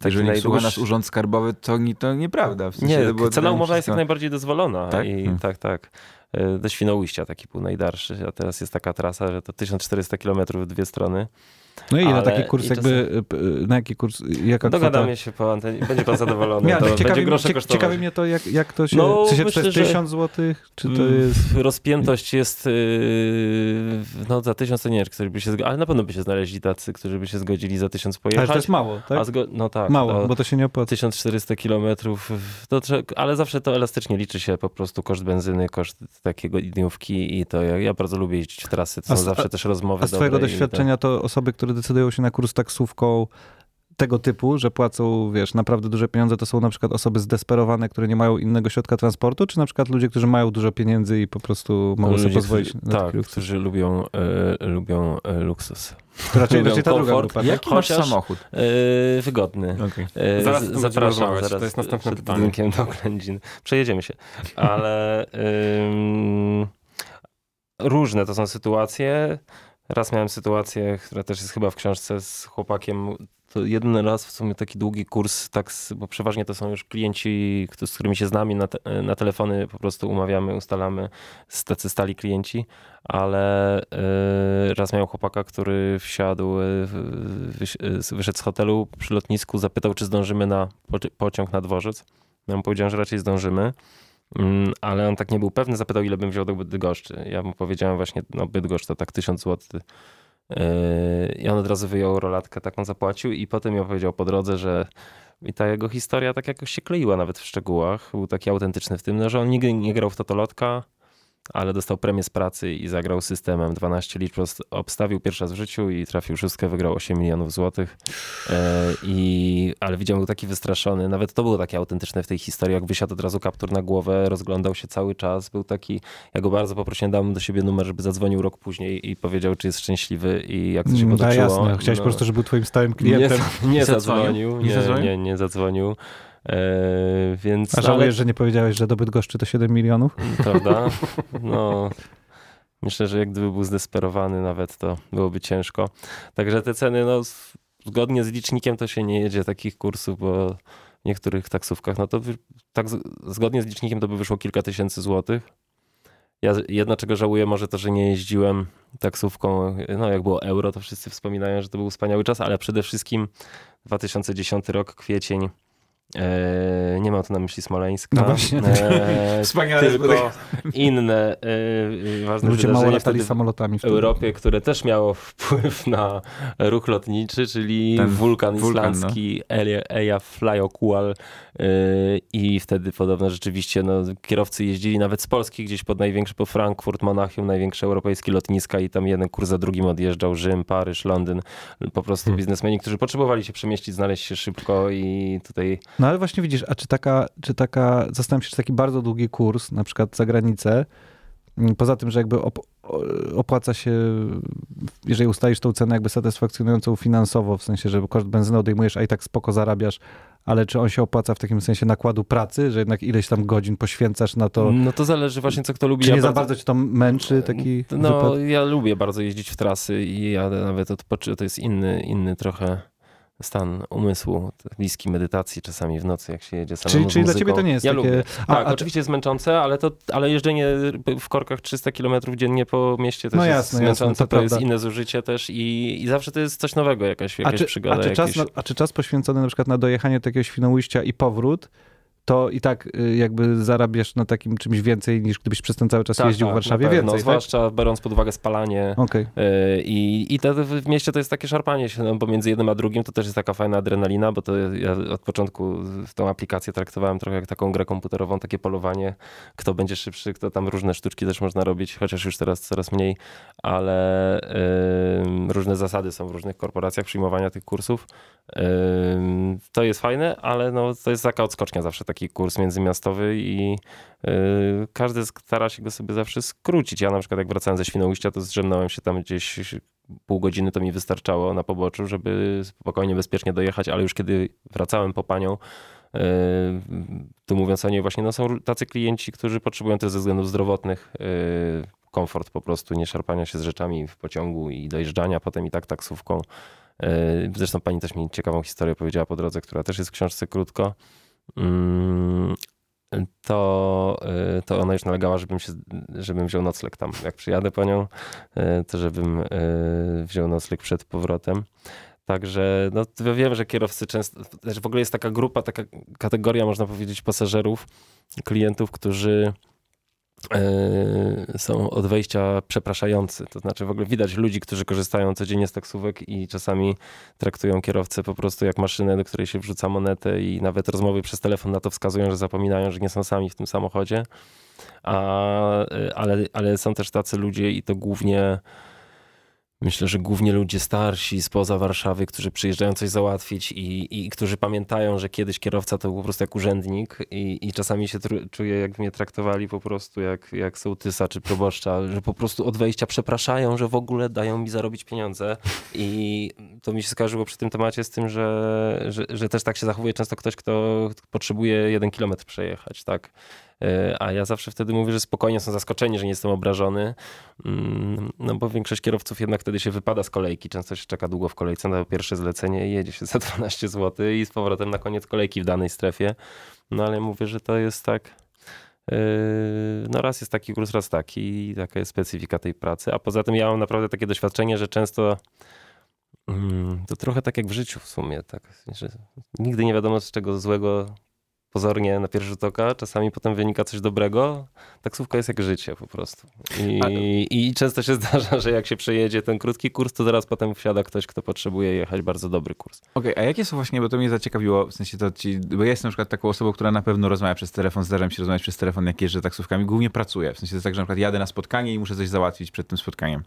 Jeżeli nie słucha najdłuższy- nas urząd skarbowy, to, to nieprawda. W sensie Nie, to cena umowa jest jak najbardziej dozwolona. Tak? I Hmm. tak, tak. E, Do Świnoujścia taki był najdalszy, a teraz jest taka trasa, że to 1400 km w dwie strony. No i na Ale taki kurs jakby, p- na jaki kurs, jaka kwota? Dogadamy się po antenie, będzie pan zadowolony, to ale ciekawi, będzie mnie- grosze kosztować. ciekawi mnie to, jak, jak to się, No, czy to myślę, jest że- 1000 zł, czy to Mm, jest... Rozpiętość jest, yy, no za tysiąc to nie wiem, by się, ale na pewno by się znaleźli tacy, którzy by się zgodzili za tysiąc pojechać. Ale to jest mało, tak? No tak. Mało, to- bo to się nie opłaca. 1400 kilometrów, to, ale zawsze to elastycznie liczy się po prostu koszt benzyny, koszt takiego dniówki i to ja, ja bardzo lubię jeździć w trasy, to A są z- zawsze też rozmowy A z twojego doświadczenia to osoby, które decydują się na kurs taksówką tego typu, że płacą, wiesz, naprawdę duże pieniądze, to są na przykład osoby zdesperowane, które nie mają innego środka transportu, czy na przykład ludzie, którzy mają dużo pieniędzy i po prostu mogą sobie Ludzie, pozwolić którzy, na Tak, luksus? którzy lubią, e, lubią e, luksus. To raczej, lubią raczej ta druga grupa. tak? Jaki masz samochód? E, wygodny. Okay. E, Zaraz z- zapraszam, rozmawiać, zaraz to jest następne przed pytanie. budynkiem do oględzin. Przejedziemy się. Ale ym, różne to są sytuacje. Raz miałem sytuację, która też jest chyba w książce z chłopakiem. To jeden raz w sumie taki długi kurs, tak, bo przeważnie to są już klienci, z którymi się znamy na, te, na telefony, po prostu umawiamy, ustalamy, tacy stali klienci, ale y, raz miałem chłopaka, który wsiadł, y, y, wyszedł z hotelu przy lotnisku, zapytał, czy zdążymy na poci- pociąg na dworzec. Ja mu powiedziałem, że raczej zdążymy. Mm, Ale on tak nie był pewny, zapytał, ile bym wziął do Bydgoszczy. Ja mu powiedziałem właśnie, no Bydgoszcz to tak 1000 zł I on od razu wyjął rolatkę, taką zapłacił i potem mi opowiedział po drodze, że i ta jego historia tak jakoś się kleiła nawet w szczegółach. Był taki autentyczny w tym, no, że on nigdy nie grał w totolotka, ale dostał premię z pracy i zagrał systemem 12 liczb, obstawił pierwszy raz w życiu i trafił szóstkę, wygrał 8 milionów złotych. E, I, ale widziałem, był taki wystraszony. Nawet to było takie autentyczne w tej historii, jak wysiadł od razu kaptur na głowę, rozglądał się cały czas. Był taki, ja go bardzo poprosiłem, dałem do siebie numer, żeby zadzwonił rok później i powiedział, czy jest szczęśliwy i jak to się Mm, potoczyło. Da, jasne. Chciałeś No, po prostu, żeby był twoim stałym klientem. Nie, nie zadzwonił? Nie Nie, zadzwonił? nie, nie zadzwonił. E, więc, A żałujesz, że nie powiedziałeś, że dobyt goszczy to 7 milionów? prawda? No, myślę, że jak gdyby był zdesperowany nawet, to byłoby ciężko. Także te ceny, no, zgodnie z licznikiem to się nie jedzie takich kursów, bo w niektórych taksówkach, no to wy, tak zgodnie z licznikiem to by wyszło kilka tysięcy złotych. Ja jedno, czego żałuję, może to, że nie jeździłem taksówką, no jak było euro, to wszyscy wspominają, że to był wspaniały czas, ale przede wszystkim 2010 rok, kwiecień, E, nie mam tu na myśli Smoleńska. No właśnie. E, Wspaniale tylko inne e, ważne Ludzie mało latali samolotami w. Europie, które też miało wpływ na ruch lotniczy, czyli Ten wulkan wulkan, islandzki Elia- Eyjafjallajökull e, i wtedy podobno rzeczywiście no, kierowcy jeździli nawet z Polski gdzieś pod największy, po Frankfurt, Monachium, największe europejskie lotniska i tam jeden kurs za drugim odjeżdżał, Rzym, Paryż, Londyn. Po prostu Hmm. biznesmeni, którzy potrzebowali się przemieścić, znaleźć się szybko i tutaj No ale właśnie widzisz, a czy taka, czy taka, zastanawiam się, czy taki bardzo długi kurs, na przykład za granicę, poza tym, że jakby op, opłaca się, jeżeli ustalisz tą cenę jakby satysfakcjonującą finansowo, w sensie, że koszt benzyny odejmujesz, a i tak spoko zarabiasz, ale czy on się opłaca w takim sensie nakładu pracy, że jednak ileś tam godzin poświęcasz na to, No to zależy właśnie, co kto lubi. czy Ja nie za bardzo cię to męczy taki No, wypad? ja lubię bardzo jeździć w trasy i ja nawet odpoczę, to jest inny, inny trochę stan umysłu, bliski medytacji czasami w nocy, jak się jedzie samemu Czyli, czyli dla ciebie to nie jest ja takie... Lubię. A, Tak, a, oczywiście jest męczące, ale, to, ale jeżdżenie w korkach 300 km dziennie po mieście też No jest jasne, jasne, męczące, to to, jest inne zużycie też i, i zawsze to jest coś nowego, jakaś, a, jakaś czy, przygoda. a, czy czas jakiś... na, a czy czas poświęcony na przykład na dojechanie do takiego Świnoujścia i powrót, to i tak y, jakby zarabiasz na takim czymś więcej niż gdybyś przez ten cały czas Tak, jeździł tak, w Warszawie pewno, więcej, tak? Zwłaszcza biorąc pod uwagę spalanie, Okej. Yy, I, i to w mieście to jest takie szarpanie się no, pomiędzy jednym a drugim, to też jest taka fajna adrenalina, bo to ja od początku tą aplikację traktowałem trochę jak taką grę komputerową, takie polowanie, kto będzie szybszy, kto tam różne sztuczki też można robić, chociaż już teraz coraz mniej, ale yy, różne zasady są w różnych korporacjach przyjmowania tych kursów. Yy, to jest fajne, ale no, to jest taka odskocznia zawsze, taki kurs międzymiastowy i yy, każdy stara się go sobie zawsze skrócić. Ja na przykład jak wracałem ze Świnoujścia, to zdrzemnąłem się tam gdzieś pół godziny to mi wystarczało na poboczu, żeby spokojnie, bezpiecznie dojechać, ale już kiedy wracałem po panią, yy, tu mówiąc o niej właśnie, no są tacy klienci, którzy potrzebują też ze względów zdrowotnych yy, komfort po prostu, nie szarpania się z rzeczami w pociągu i dojeżdżania potem i tak taksówką. Yy, Zresztą pani też mi ciekawą historię powiedziała po drodze, która też jest w książce krótko. Mm, To, yy, to ona już nalegała, żebym, się, żebym wziął nocleg tam. Jak przyjadę po nią, yy, to żebym yy, wziął nocleg przed powrotem. Także no, ja wiem, że kierowcy często, w ogóle jest taka grupa, taka kategoria, można powiedzieć, pasażerów, klientów, którzy są od wejścia przepraszający. To znaczy w ogóle widać ludzi, którzy korzystają codziennie z taksówek i czasami traktują kierowcę po prostu jak maszynę, do której się wrzuca monetę i nawet rozmowy przez telefon na to wskazują, że zapominają, że nie są sami w tym samochodzie. A, y, ale, ale są też tacy ludzie i to głównie Myślę, że głównie ludzie starsi spoza Warszawy, którzy przyjeżdżają coś załatwić i, i którzy pamiętają, że kiedyś kierowca to był po prostu jak urzędnik i, i czasami się czuję, jak mnie traktowali po prostu jak, jak sołtysa czy proboszcza, że po prostu od wejścia przepraszają, że w ogóle dają mi zarobić pieniądze i to mi się skojarzyło przy tym temacie z tym, że, że, że też tak się zachowuje często ktoś, kto potrzebuje jeden kilometr przejechać, tak? E, A ja zawsze wtedy mówię, że spokojnie są zaskoczeni, że nie jestem obrażony. Mm, No bo większość kierowców jednak wtedy się wypada z kolejki. Często się czeka długo w kolejce na pierwsze zlecenie i jedzie się za 12 zł i z powrotem na koniec kolejki w danej strefie. No ale mówię, że to jest tak. yy, No raz jest taki kurs, raz taki i taka jest specyfika tej pracy. A poza tym ja mam naprawdę takie doświadczenie, że często mm, to trochę tak jak w życiu w sumie, tak, że nigdy nie wiadomo z czego złego pozornie na pierwszy rzut oka, czasami potem wynika coś dobrego. Taksówka jest jak życie po prostu. I, I często się zdarza, że jak się przejedzie ten krótki kurs, to zaraz potem wsiada ktoś, kto potrzebuje jechać bardzo dobry kurs. Okej, a jakie są właśnie, bo to mnie zaciekawiło, w sensie to ci, bo ja jestem na przykład taką osobą, która na pewno rozmawia przez telefon, zdarza mi się rozmawiać przez telefon, jak jeżdżę taksówkami, głównie pracuję. W sensie to jest tak, że na przykład jadę na spotkanie i muszę coś załatwić przed tym spotkaniem.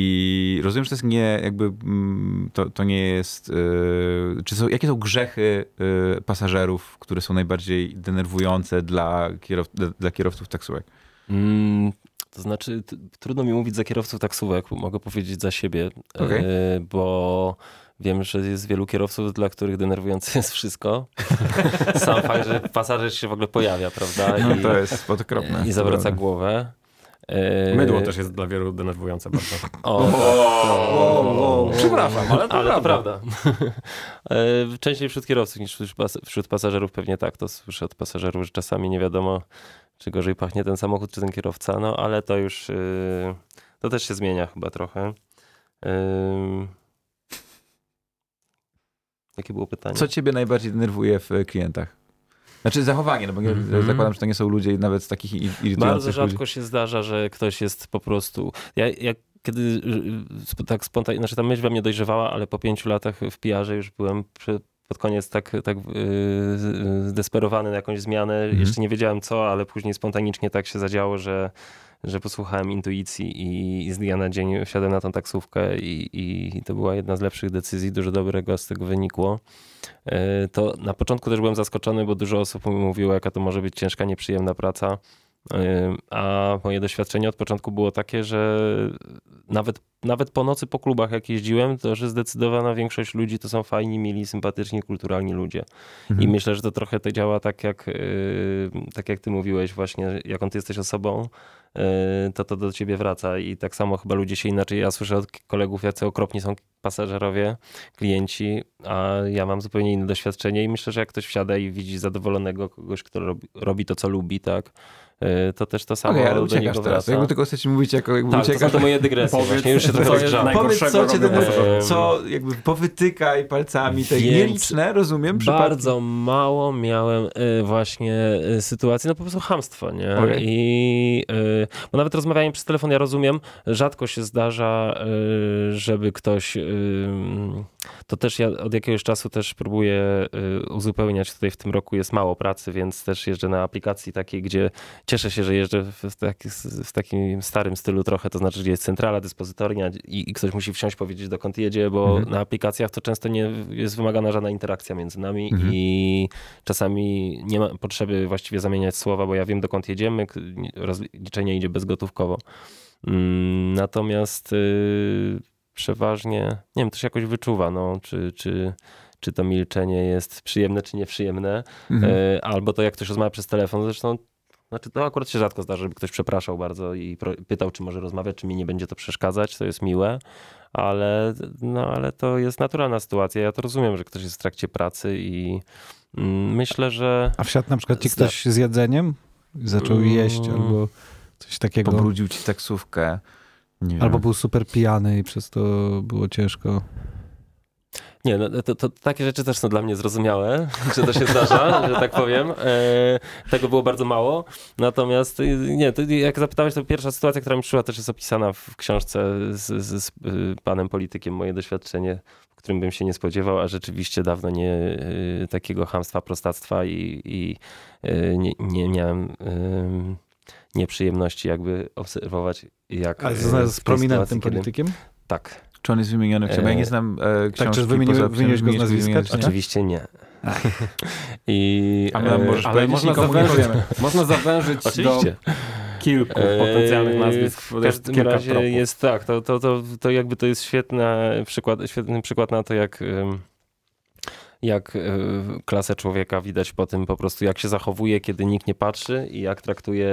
I rozumiem, że to jest nie, jakby, mm, to, to nie jest, yy, czy są, jakie są grzechy yy, pasażerów, które są najbardziej denerwujące dla, kierow, dla, kierowców taksówek? Mm, to znaczy, trudno mi mówić za kierowców taksówek, mogę powiedzieć za siebie, e, bo wiem, że jest wielu kierowców, dla których denerwujące jest wszystko. Sam fakt, że pasażer się w ogóle pojawia, prawda? No I, to jest okropne. I zawraca głowę. E, Mydło też jest dla wielu denerwujące bardzo. O, tak, to- Przepraszam, ale to ale to prawda. prawda. E, Częściej wśród kierowców niż wśród pas- wśród pasażerów pewnie tak. To słyszę od pasażerów, że czasami nie wiadomo, czy gorzej pachnie ten samochód, czy ten kierowca. No ale to już, y, to też się zmienia chyba trochę. Ym. Jakie było pytanie? Co ciebie najbardziej denerwuje w klientach? Znaczy zachowanie, no bo nie, Mhm. zakładam, że to nie są ludzie nawet z takich irytujących Bardzo ludzi. rzadko się zdarza, że ktoś jest po prostu. Ja, jak kiedy y, tak spontanicznie, znaczy ta myśl we mnie dojrzewała, ale po pięciu latach w PR-ze już byłem przy, pod koniec tak, tak yy, z- zdesperowany na jakąś zmianę. Mhm. Jeszcze nie wiedziałem co, ale później spontanicznie tak się zadziało, że, że posłuchałem intuicji i, i z dnia na dzień wsiadłem na tą taksówkę i, i to była jedna z lepszych decyzji, dużo dobrego z tego wynikło. Yy, To na początku też byłem zaskoczony, bo dużo osób mi mówiło, jaka to może być ciężka, nieprzyjemna praca. A moje doświadczenie od początku było takie, że nawet, nawet po nocy po klubach, jak jeździłem, to że zdecydowana większość ludzi to są fajni, mili, sympatyczni, kulturalni ludzie. Mhm. I myślę, że to trochę to działa tak jak, yy, tak jak ty mówiłeś właśnie, jaką ty jesteś osobą, yy, to to do ciebie wraca i tak samo chyba ludzie się inaczej, ja słyszę od kolegów, jacy okropni są pasażerowie, klienci, a ja mam zupełnie inne doświadczenie i myślę, że jak ktoś wsiada i widzi zadowolonego kogoś, kto robi, robi to, co lubi, tak, to też to samo Okej, ale do uciekasz niego teraz. wraca. Jakby tylko chcecie mówić, jako jakby Tak, to są uciekasz. to moje dygresje Powiedz, właśnie, już się naj- Powiedz, co cię denerwuje, co jakby powykaj palcami te nieliczne, rozumiem, przypadki. Bardzo mało miałem y, właśnie y, sytuacji, no po prostu hamstwo, nie? Okej. I y, bo nawet rozmawianie przez telefon, ja rozumiem, rzadko się zdarza, żeby ktoś, to też ja od jakiegoś czasu też próbuję uzupełniać, tutaj w tym roku jest mało pracy, więc też jeżdżę na aplikacji takiej, gdzie cieszę się, że jeżdżę w, taki, w takim starym stylu trochę, to znaczy, gdzie jest centrala, dyspozytornia i, i ktoś musi wsiąść, powiedzieć dokąd jedzie, bo Mhm. na aplikacjach to często nie jest wymagana żadna interakcja między nami Mhm. i czasami nie ma potrzeby właściwie zamieniać słowa, bo ja wiem dokąd jedziemy, rozliczenie idzie bezgotówkowo. Mm, Natomiast y, przeważnie, nie wiem, to się jakoś wyczuwa, no, czy, czy, czy to milczenie jest przyjemne, czy nieprzyjemne, Mhm. E, albo to jak ktoś rozmawia przez telefon, zresztą znaczy to akurat się rzadko zdarza, żeby ktoś przepraszał bardzo i pytał, czy może rozmawiać, czy mi nie będzie to przeszkadzać, to jest miłe, ale, no, ale to jest naturalna sytuacja. Ja to rozumiem, że ktoś jest w trakcie pracy i mm, myślę, że A wsiadł na przykład ci ktoś z jedzeniem? Zaczął jeść Mm. albo coś takiego. Pobrudził ci taksówkę. Albo był super pijany i przez to było ciężko. Nie, no, to, to, takie rzeczy też są dla mnie zrozumiałe, że to się zdarza, że tak powiem. E, tego było bardzo mało. Natomiast y, nie, to jak zapytałeś, to pierwsza sytuacja, która mi przyszła, też jest opisana w książce z, z, z y, panem politykiem, moje doświadczenie, w którym bym się nie spodziewał, a rzeczywiście dawno nie y, takiego hamstwa, prostactwa i, i nie, nie miałem nieprzyjemności jakby obserwować, jak Ale z, z prominentnym sytuacji, kiedy- politykiem? Tak, Czy on jest wymieniony w książce? Bo Ja nie znam e, książki. czy wymieniłeś- go z nazwiska, wymieniłeś- czy nie? oczywiście nie. A I, e, możesz Ale powiedzieć, można nikomu nie zawężyć, można zawężyć Oczywiście. do kilku E, potencjalnych nazwisk. W każdym kilka razie tropów. jest tak, to, to, to, to jakby to jest świetny przykład, świetny przykład na to, jak, jak y, klasę człowieka widać po tym po prostu, jak się zachowuje, kiedy nikt nie patrzy i jak traktuje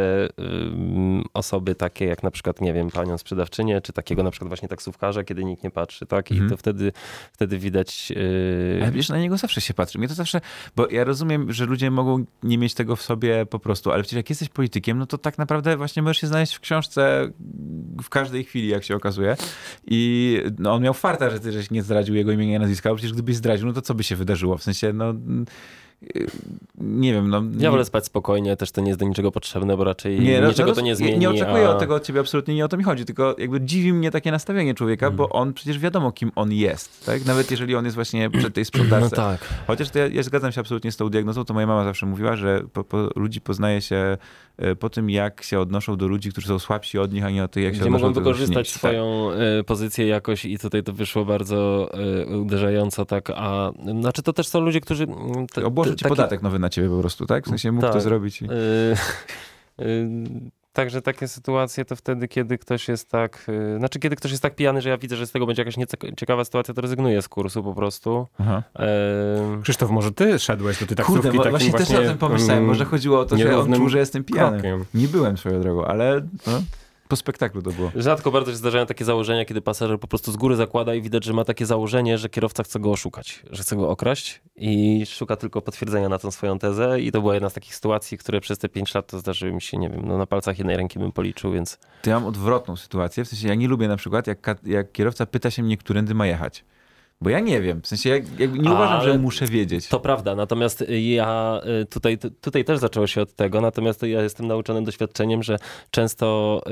osoby takie jak na przykład, nie wiem, panią sprzedawczynię, czy takiego na przykład właśnie taksówkarza, kiedy nikt nie patrzy, tak? I Mhm. to wtedy, wtedy widać... y, Ale wiesz, na niego zawsze się patrzy. Mnie to zawsze, bo ja rozumiem, że ludzie mogą nie mieć tego w sobie po prostu, ale przecież jak jesteś politykiem, no to tak naprawdę właśnie możesz się znaleźć w książce w każdej chwili, jak się okazuje. I no, on miał farta, że ty żeś nie zdradził jego imienia i nazwiska, bo przecież gdybyś zdradził, no to co by się wydarzyło? W sensie, no nie wiem, no... Ja wolę spać spokojnie, też to nie jest do niczego potrzebne, bo raczej Nie, no, niczego no, to nie nie- zmieni. Nie oczekuję a... od tego od ciebie absolutnie, nie o to mi chodzi, tylko jakby dziwi mnie takie nastawienie człowieka, bo on przecież wiadomo, kim on jest, tak? Nawet jeżeli on jest właśnie przed tej sprzedaży. No tak. Chociaż to ja, ja zgadzam się absolutnie z tą diagnozą, to moja mama zawsze mówiła, że po, po, ludzi poznaje się e, po tym, jak się odnoszą do ludzi, którzy są słabsi od nich, a nie o tych, jak się Gdzie odnoszą mogą do wykorzystać silniejszych. swoją e, pozycję jakoś i tutaj to wyszło bardzo e, uderzająco tak, a znaczy to też są ludzie, którzy... mm, Tak. taki- podatek nowy na ciebie po prostu, tak? W sensie mógł to Tak. zrobić. I... Y, y, Także takie sytuacje to wtedy, kiedy ktoś jest tak, y, znaczy kiedy ktoś jest tak pijany, że ja widzę, że z tego będzie jakaś nieciekawa sytuacja, to rezygnuję z kursu po prostu. Aha. Em, Krzysztof, może ty szedłeś do tej taksówki Kurde, takim właśnie, też o tym pomyślałem. mm, Może chodziło o to, że on czuł, że jestem pijany. krokiem. Nie byłem swoją drogą, ale no, po spektaklu to było. Rzadko bardzo się zdarzają takie założenia, kiedy pasażer po prostu z góry zakłada i widać, że ma takie założenie, że kierowca chce go oszukać, że chce go okraść i szuka tylko potwierdzenia na tą swoją tezę i to była jedna z takich sytuacji, które przez te pięć lat to zdarzyły mi się, nie wiem, no na palcach jednej ręki bym policzył, więc To ja mam odwrotną sytuację. W sensie ja nie lubię na przykład, jak, jak kierowca pyta się mnie, którędy ma jechać. Bo ja nie wiem. W sensie ja jakby nie Ale uważam, że muszę wiedzieć. To prawda, natomiast ja y, tutaj, tutaj też zaczęło się od tego, natomiast ja jestem nauczony doświadczeniem, że często y,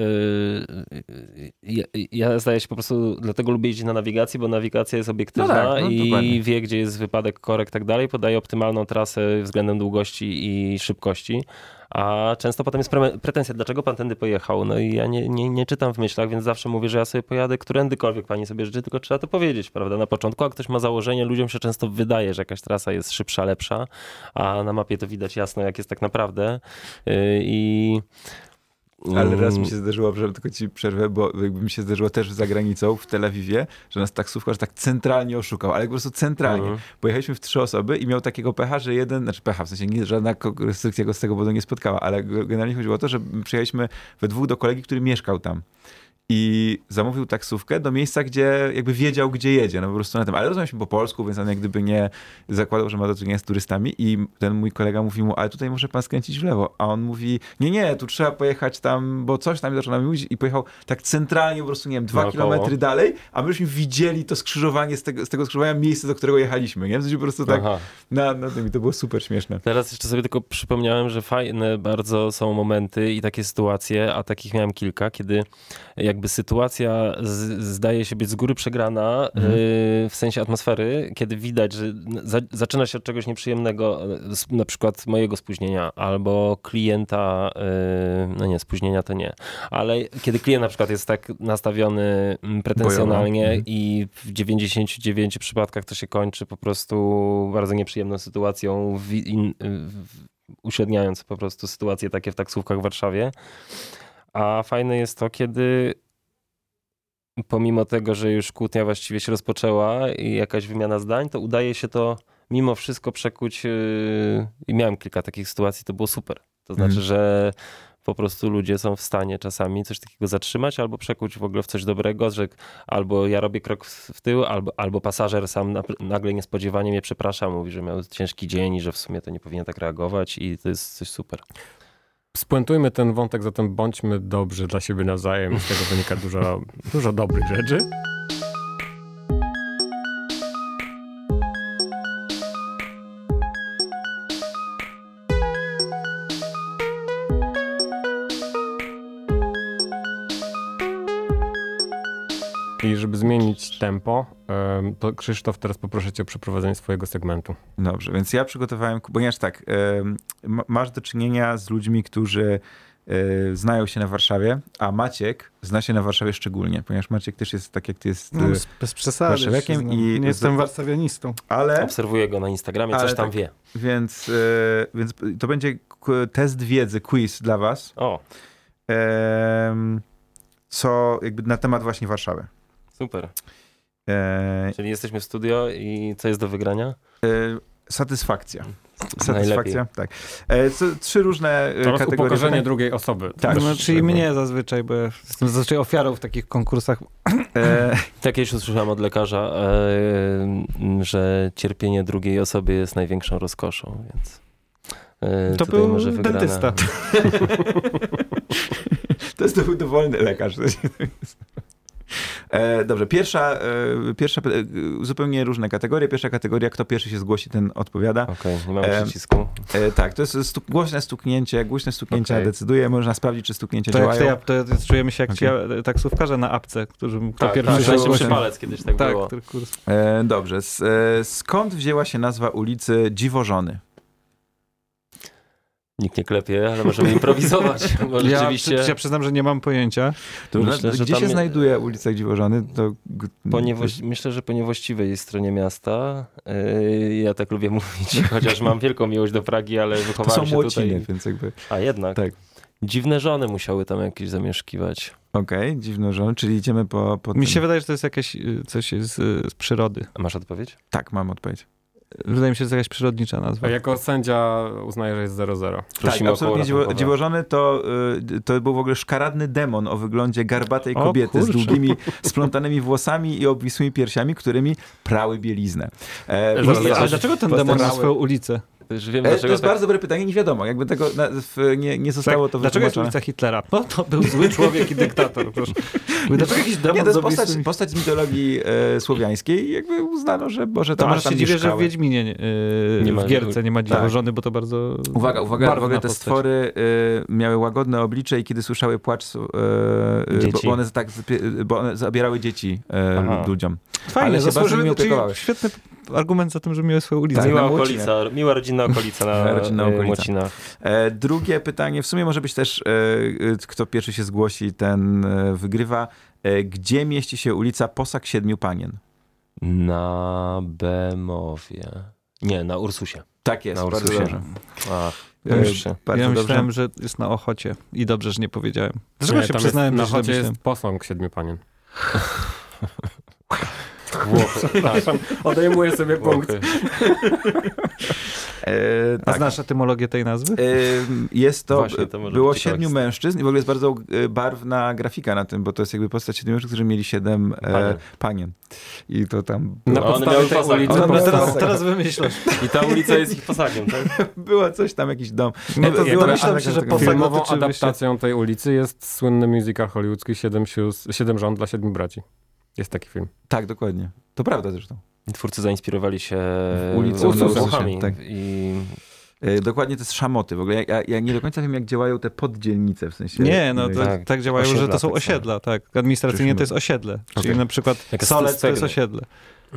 y, ja, ja zdaje się po prostu, dlatego lubię jeździć na nawigacji, bo nawigacja jest obiektywna No tak, no i dokładnie. wie, gdzie jest wypadek, korek i tak dalej, podaje optymalną trasę względem długości i szybkości. A często potem jest pre- pretensja, dlaczego pan tędy pojechał? No i ja nie, nie, nie czytam w myślach, więc zawsze mówię, że ja sobie pojadę którędykolwiek pani sobie życzy, tylko trzeba to powiedzieć, prawda, na początku. A ktoś ma założenie, ludziom się często wydaje, że jakaś trasa jest szybsza, lepsza, a na mapie to widać jasno, jak jest tak naprawdę. Yy, I Ale raz mi Mm, się zdarzyło, że tylko ci przerwę, bo jakby mi się zdarzyło też za granicą, w Tel Awiwie, że nas taksówkarz tak centralnie oszukał, ale po prostu centralnie. Mhm. Pojechaliśmy w trzy osoby i miał takiego pecha, że jeden, znaczy pecha, w sensie nie, żadna restrykcja go z tego powodu nie spotkała, ale generalnie chodziło o to, że przyjechaliśmy we dwóch do kolegi, który mieszkał tam. I zamówił taksówkę do miejsca, gdzie jakby wiedział, gdzie jedzie, no po prostu na tym. Ale rozumieliśmy po polsku, więc on jak gdyby nie zakładał, że ma do czynienia z turystami i ten mój kolega mówi mu, ale tutaj może pan skręcić w lewo. A on mówi, nie, nie, tu trzeba pojechać tam, bo coś tam nam mówić i pojechał tak centralnie po prostu, nie wiem, dwa Naokoło. kilometry dalej, a myśmy widzieli to skrzyżowanie z tego, z tego skrzyżowania, miejsce, do którego jechaliśmy, nie? W sensie po prostu tak Aha. na, na tym i to było super śmieszne. Teraz jeszcze sobie tylko przypomniałem, że fajne bardzo są momenty i takie sytuacje, a takich miałem kilka, kiedy jakby sytuacja z, zdaje się być z góry przegrana Mhm. y, w sensie atmosfery, kiedy widać, że za, zaczyna się od czegoś nieprzyjemnego, y, na przykład mojego spóźnienia albo klienta, y, no nie, spóźnienia to nie, ale kiedy klient na przykład jest tak nastawiony mm, pretensjonalnie Bojowo. Mhm. i w 99 przypadkach to się kończy po prostu bardzo nieprzyjemną sytuacją, w, in, w, uśredniając po prostu sytuacje takie w taksówkach w Warszawie. A fajne jest to, kiedy pomimo tego, że już kłótnia właściwie się rozpoczęła i jakaś wymiana zdań, to udaje się to mimo wszystko przekuć yy, i miałem kilka takich sytuacji, to było super. To znaczy, Mhm. że po prostu ludzie są w stanie czasami coś takiego zatrzymać albo przekuć w ogóle w coś dobrego, że albo ja robię krok w tył, albo, albo pasażer sam nagle niespodziewanie mnie przeprasza, mówi, że miał ciężki dzień i że w sumie to nie powinien tak reagować i to jest coś super. Spuentujmy ten wątek, zatem bądźmy dobrzy dla siebie nawzajem. Z tego wynika dużo, dużo dobrych rzeczy. Tempo, em, to Krzysztof, teraz poproszę cię o przeprowadzenie swojego segmentu. Dobrze, więc ja przygotowałem, ponieważ tak, masz do czynienia z ludźmi, którzy e, znają się na Warszawie, a Maciek zna się na Warszawie szczególnie, ponieważ Maciek też jest tak jak ty jest, No, e, z- bez przesady. warszawiakiem i- Nie jestem warszawianistą. ale, Obserwuję go na Instagramie, coś tam tak- wie. więc, e, więc to będzie test wiedzy, quiz dla was, O, co jakby na temat właśnie Warszawy. Super. E, Czyli jesteśmy w studio i co jest do wygrania? e, satysfakcja. Satysfakcja, Najlepiej. tak. E, co, trzy różne e, Teraz kategorie. upokorzenie drugiej osoby. Tak. No, czyli mnie zazwyczaj, bo ja jestem zazwyczaj ofiarą w takich konkursach. E, Tak kiedyś usłyszałem od lekarza, e, że cierpienie drugiej osoby jest największą rozkoszą, więc e, To był może wygrana. dentysta. to jest dow- dowolny lekarz. E, dobrze, pierwsza, e, pierwsza e, zupełnie różne kategorie. Pierwsza kategoria, kto pierwszy się zgłosi, ten odpowiada. Okej, nie mamy przycisku. E, tak, to jest stu, głośne stuknięcie, głośne stuknięcie Okej. decyduje. Można sprawdzić, czy To jak działają. to, ja, to czujemy się jak Okej. ci taksówkarze na apce, którzy kto Tak, pierwszy tak, się tak, zgłosi. palec kiedyś tak, Tak, było. który kurs. E, dobrze, S, e, skąd wzięła się nazwa ulicy Dziwożony? Nikt nie klepie, ale możemy improwizować, bo Ja, rzeczywiście... ja przyznam, że nie mam pojęcia. To Myślę, że gdzie tam się je- znajduje ulica Dziwożony? To, g- Po to- niewłaś- myślę, że po niewłaściwej stronie miasta. Yy, ja tak lubię mówić, chociaż mam wielką miłość do Pragi, ale to wychowałem są się Młociny, tutaj. więc jakby... A jednak. Tak. Dziwne żony musiały tam jakieś zamieszkiwać. Okej, dziwne żony, czyli idziemy po... po Mi tym. się wydaje, że to jest jakieś y, coś z, z przyrody. A masz odpowiedź? Tak, mam odpowiedź. Wydaje mi się, że to jest jakaś przyrodnicza nazwa. A jako sędzia uznaję, że jest 0-0. Tak, Prosimy o absolutnie dziwo, dziwożony to, y, to był w ogóle szkaradny demon o wyglądzie garbatej O, kobiety z długimi, splątanymi włosami i obwisłymi piersiami, którymi prały bieliznę. E, Zaraz. Ale dlaczego ten demon ma swoją ulicę? To już wiem, E, to jest tak... bardzo dobre pytanie, nie wiadomo, jakby tego na, w, nie, nie zostało to Tak, Dlaczego jest ulica Hitlera? No to był zły człowiek i dyktator. Proszę. Dlaczego jakiś demon Nie, to jest postać, postać z mitologii e, słowiańskiej i jakby uznano, że może to To może tam się dziwię, że w. Wiedźminie nie, yy, Nie ma- w Gierce nie ma tak. dziwożony, bo to bardzo Uwaga, uwaga, uwaga te postać. stwory y, miały łagodne oblicze i kiedy słyszały płacz, y, y, bo, bo one tak, bo one zabierały dzieci ludziom. Fajnie, ale się bardzo zasłużyły, nimi czyli opiekowałeś. Argument za tym, że miały swoją ulicę. Tak, Miła okolica, miła rodzinna okolica na Rodzinna e, okolica. Młocinach. E, drugie pytanie, w sumie może być też, e, kto pierwszy się zgłosi, ten e, wygrywa. E, gdzie mieści się ulica Posag Siedmiu Panien? Na Bemowie. Nie, na Ursusie. Tak jest, Na Ursusie. dobrze. Ja, już ja dobrze. myślałem, że jest na Ochocie i dobrze, że nie powiedziałem. Dlaczego Nie, się przyznałem, jest, że Na myślałem? jest posąg siedmiu panien. Włochy. Przepraszam, odejmuję sobie punkt. E, A tak. znasz etymologię tej nazwy? E, Jest to, Właśnie, to może było ciekawa siedmiu mężczyzn i w ogóle jest bardzo e, barwna grafika na tym, bo to jest jakby postać siedmiu mężczyzn, którzy mieli siedem e, Panien. I to tam Na No, podstawie tej ulicy teraz, teraz wymyślasz. I ta ulica jest ich posagiem, tak? była coś tam, jakiś dom. No to domyślam na- się, że Filmową adaptacją tej ulicy jest słynny musical hollywoodzki Siedem, sióstr, Siedem żon dla siedmiu braci. Jest taki film. Tak, dokładnie. To prawda zresztą. Twórcy zainspirowali się W ulicy Ursusie, Włochami. tak. I E, Dokładnie to jest szamoty. W ogóle ja, ja nie do końca wiem, jak działają te poddzielnice, w sensie... Nie, no to Tak. tak, działają, że Osiedla to są tak osiedla, tak. Administracyjnie to jest osiedle. Czyli Okej. na przykład Solec to jest osiedle.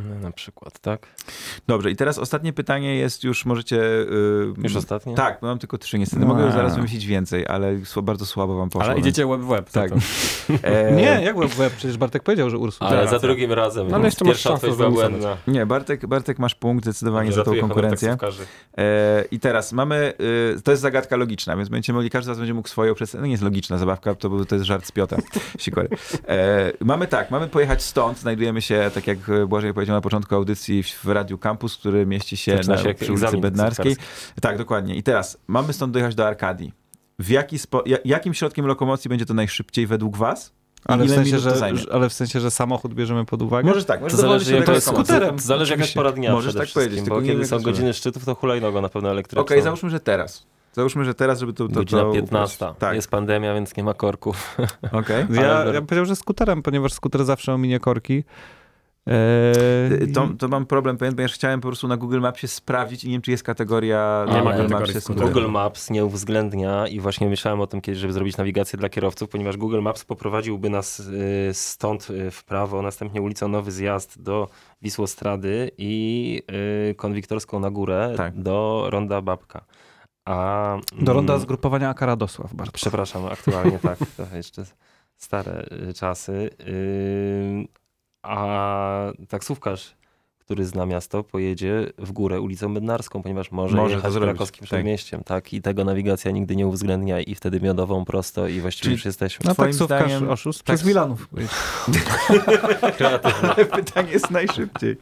No, na przykład, tak? Dobrze, i teraz ostatnie pytanie jest już, możecie... y, Już ostatnie? Tak, mam tylko trzy niestety. No. Mogę zaraz wymyślić więcej, ale bardzo słabo wam poszło. Ale idziecie łeb w łeb. Tak. Tak. E, Nie, jak łeb w łeb? Przecież Bartek powiedział, że Ursus. Ale Tak. za drugim razem. No, ale jeszcze masz Pierwsza szansę odpowiedź była błędna. Nie, Bartek, Bartek masz punkt zdecydowanie za tą honor konkurencję. E, I teraz mamy, y, to jest zagadka logiczna, więc będziemy mogli, każdy z was będzie mógł swoją przedstawić. No nie jest logiczna zabawka, to, to jest żart z Piota. E, mamy tak, mamy pojechać stąd, znajdujemy się, tak jak Błażej powiedział na początku audycji, w, w Radiu Campus, który mieści się Zaczyna na, się przy ulicy Bednarskiej. Tak, dokładnie. I teraz mamy stąd dojechać do Arkadii. W jaki spo, ja, jakim środkiem lokomocji będzie to najszybciej według was? Ale w, sensie, to że, ale w sensie, że samochód bierzemy pod uwagę? Możesz tak, To możesz dowolny zależy, jak środek jest skuterem. Zależy jaka pora dnia Możesz przede tak powiedzieć, bo kiedy są godziny szczytów, to hulajnogą na pewno elektryczną. Okej, załóżmy, że teraz. Załóżmy, że teraz, żeby to... to Godzina to 15. Tak, Jest pandemia, więc nie ma korków. okej. Ja, Ale- ja bym powiedział, że skuterem, ponieważ skuter zawsze ominie korki. Eee, To, to mam problem ponieważ chciałem po prostu na Google Mapsie sprawdzić i nie wiem, czy jest kategoria Nie ma Google kategorii Mapsie skuterów. Google Maps nie uwzględnia i właśnie myślałem o tym kiedyś, żeby zrobić nawigację dla kierowców, ponieważ Google Maps poprowadziłby nas y, stąd y, w prawo, następnie ulicą Nowy Zjazd do Wisłostrady i y, konwiktorską na górę Tak. do Ronda Babka. A, do ronda mm, zgrupowania Akaradosław. Bardzo. Przepraszam, aktualnie tak, to jeszcze stare y, czasy. Ym, A taksówkarz, który zna miasto, pojedzie w górę ulicą Bednarską, ponieważ może, Może jechać krakowskim tak. przedmieściem, tak. I tego nawigacja nigdy nie uwzględnia i wtedy miodową prosto i właściwie Czyli- już jesteśmy. No taksówkarz zdaniem- oszust tak- przez Milanów. Kreatywne. Ale pytanie jest najszybciej.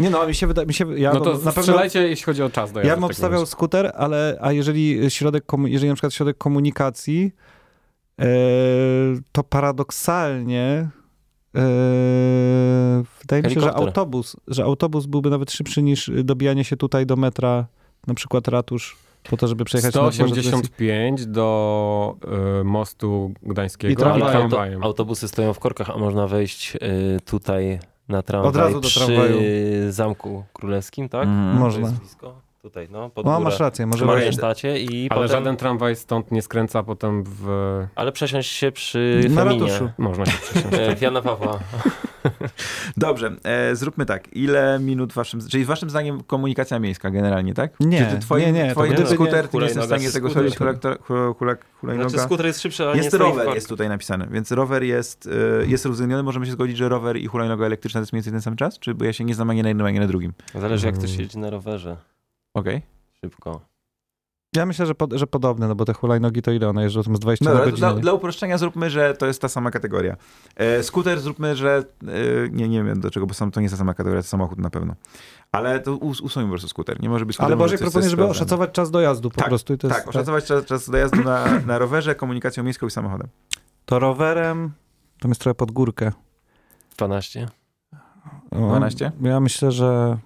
Nie no, mi się wydaje, mi się, ja No to na pewno, jeśli chodzi o czas. dojazdu ja bym obstawiał skuter, ale a jeżeli środek, jeżeli na przykład środek komunikacji, e, to paradoksalnie wydaje mi się, że autobus, że autobus byłby nawet szybszy niż dobijanie się tutaj do metra, na przykład ratusz Po to, żeby przejechać na dworze, to jest- 185 do y, mostu gdańskiego I tramwajem. auto, autobusy stoją w korkach, a można wejść y, tutaj na tramwaj Od razu do przy tramwaju. Zamku Królewskim, tak? To Można. Tutaj, no, pod No, górę. masz rację, może wejść. warsztacie i Ale potem... żaden tramwaj stąd nie skręca potem w... Ale przesiąść się przy Na Feminie. ratuszu. Można się przesiąść. E, w Jana Pawła. Dobrze, e, zróbmy tak. Ile minut waszym, czyli waszym zdaniem komunikacja miejska generalnie, tak? Nie, Czy ty twoim, nie, nie, to Twoim gdyby nie- skuter, ty nie jesteś w hulajnoga stanie tego zrobić, hulak- hula- hula- hulajnoga? Znaczy skuter jest szybszy, ale Jest nie stoi w rower, jest tutaj napisane, więc rower jest, e, jest uwzględniony. Możemy się zgodzić, że rower i hulajnoga elektryczna to jest mniej więcej ten sam czas? Czy bo ja się nie znam ani na jednym, ani na drugim? Zależy jak ktoś jeździ na rowerze. Okej. Szybko. Ja myślę, że, pod, że podobne, no bo te hulajnogi to ile one jeżdżą? Tam z 20 Dobra, na to godzinę. dla, dla uproszczenia zróbmy, że to jest ta sama kategoria. E, skuter zróbmy, że e, nie, nie wiem do czego, bo sam, to nie jest ta sama kategoria, to samochód na pewno. Ale to us, usuńmy po prostu skuter. Nie może być skuter. Ale proponuję, jest żeby oszacować czas dojazdu po Tak, prostu. I to jest, Tak, oszacować czas, czas dojazdu na, na rowerze, komunikacją miejską i samochodem. To rowerem, to jest trochę pod górkę. 12. O, 12? Ja myślę, że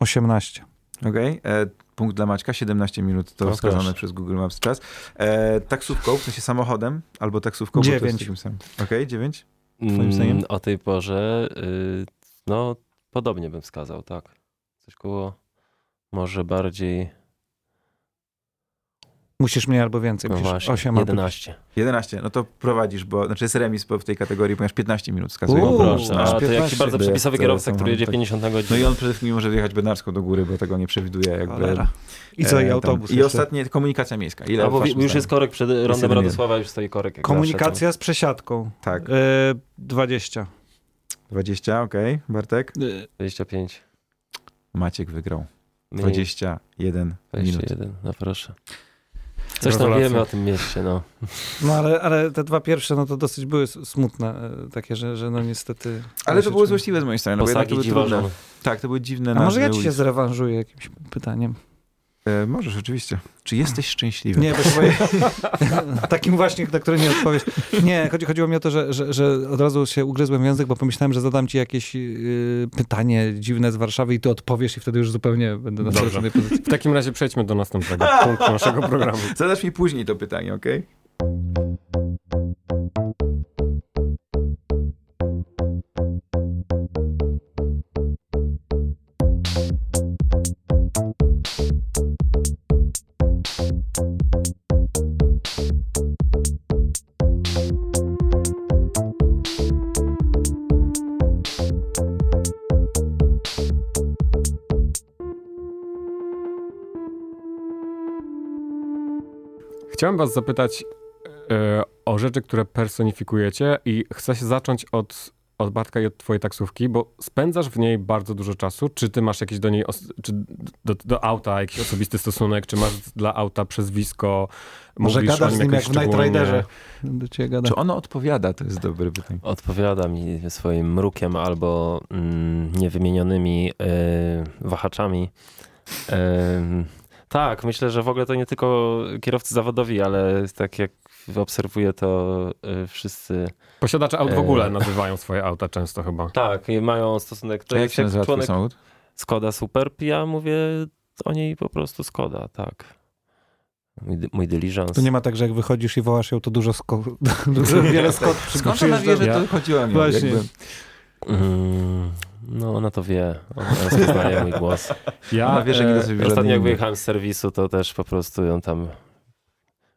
18. Okej. E, Punkt dla Maćka, 17 minut to O, wskazane proszę. przez Google Maps czas. E, taksówką, w sensie samochodem, albo taksówką, Dziewięć. Okej, 9? Mm? O tej porze, y, no podobnie bym wskazał, tak. Coś koło, może bardziej, Musisz mniej albo więcej. no Musisz właśnie, 8 albo 11. 11. No to prowadzisz, bo znaczy jest remis w tej kategorii, ponieważ 15 minut wskazuje. Uuu, No proszę, masz a to 15. jakiś bardzo przepisowy kierowca, który jedzie tak. 50 na No godzinę. i on przede wszystkim może wyjechać bednarską do góry, bo tego nie przewiduje jakby. Cholera. I co, e, i tam. autobus I ostatnie, komunikacja miejska. Ile Albo już jest korek przed rondem Radosława, już stoi korek. Komunikacja z przesiadką. Tak, E, 20. 20, okej. Bartek? zawsze. 25. Maciek wygrał. Mniej. 21 minut. 21, no proszę. Coś tam wiemy o tym mieście, no. No ale, ale te dwa pierwsze, no to dosyć były smutne, e, takie, że, że no niestety... Ale to było złośliwe z mojej strony, no bo jednak to były trudne. Tak, to były dziwne A może ja ci się zrewanżuję jakimś pytaniem? E, możesz, oczywiście. Czy jesteś szczęśliwy? Nie, bo chyba takim właśnie, na które nie odpowiesz. Nie, chodzi, chodziło mi o to, że, że, że od razu się ugryzłem w język, bo pomyślałem, że zadam ci jakieś yy, pytanie dziwne z Warszawy i ty odpowiesz i wtedy już zupełnie będę na Dobrze. pozycji. W takim razie przejdźmy do następnego punktu naszego programu. Zadasz mi później to pytanie, okej? Chciałem was zapytać e, o rzeczy, które personifikujecie i chcę się zacząć od, od Bartka i od twojej taksówki, bo spędzasz w niej bardzo dużo czasu. Czy ty masz jakiś do niej, czy do, do auta jakiś osobisty stosunek, czy masz dla auta przezwisko? Może mówisz o gadasz nim z nim jak w Night szczególnie? Riderze. Do ciebie gada. Czy ono odpowiada? To jest dobre pytanie. Odpowiada mi swoim mrukiem albo mm, niewymienionymi y, wahaczami. Ym, tak, myślę, że w ogóle to nie tylko kierowcy zawodowi, ale tak jak obserwuję to y, wszyscy. Posiadacze aut w ogóle E. nazywają swoje auta często chyba. Tak, i mają stosunek. To jak się nazywa członek samochód? Skoda Superb, ja mówię o niej po prostu Skoda, tak. Mój, mój diligence. To nie ma tak, że jak wychodzisz i wołasz ją, to dużo, sko- dużo wiele skot Skąd ona wie, że Ja- to chodziło o nią? Właśnie. Jakby... Mm, no ona to wie, ona rozpoznaje mój głos. Ja, Ona wie, że nie e, sobie Ostatnio jak wyjechałem z serwisu, to też po prostu ją tam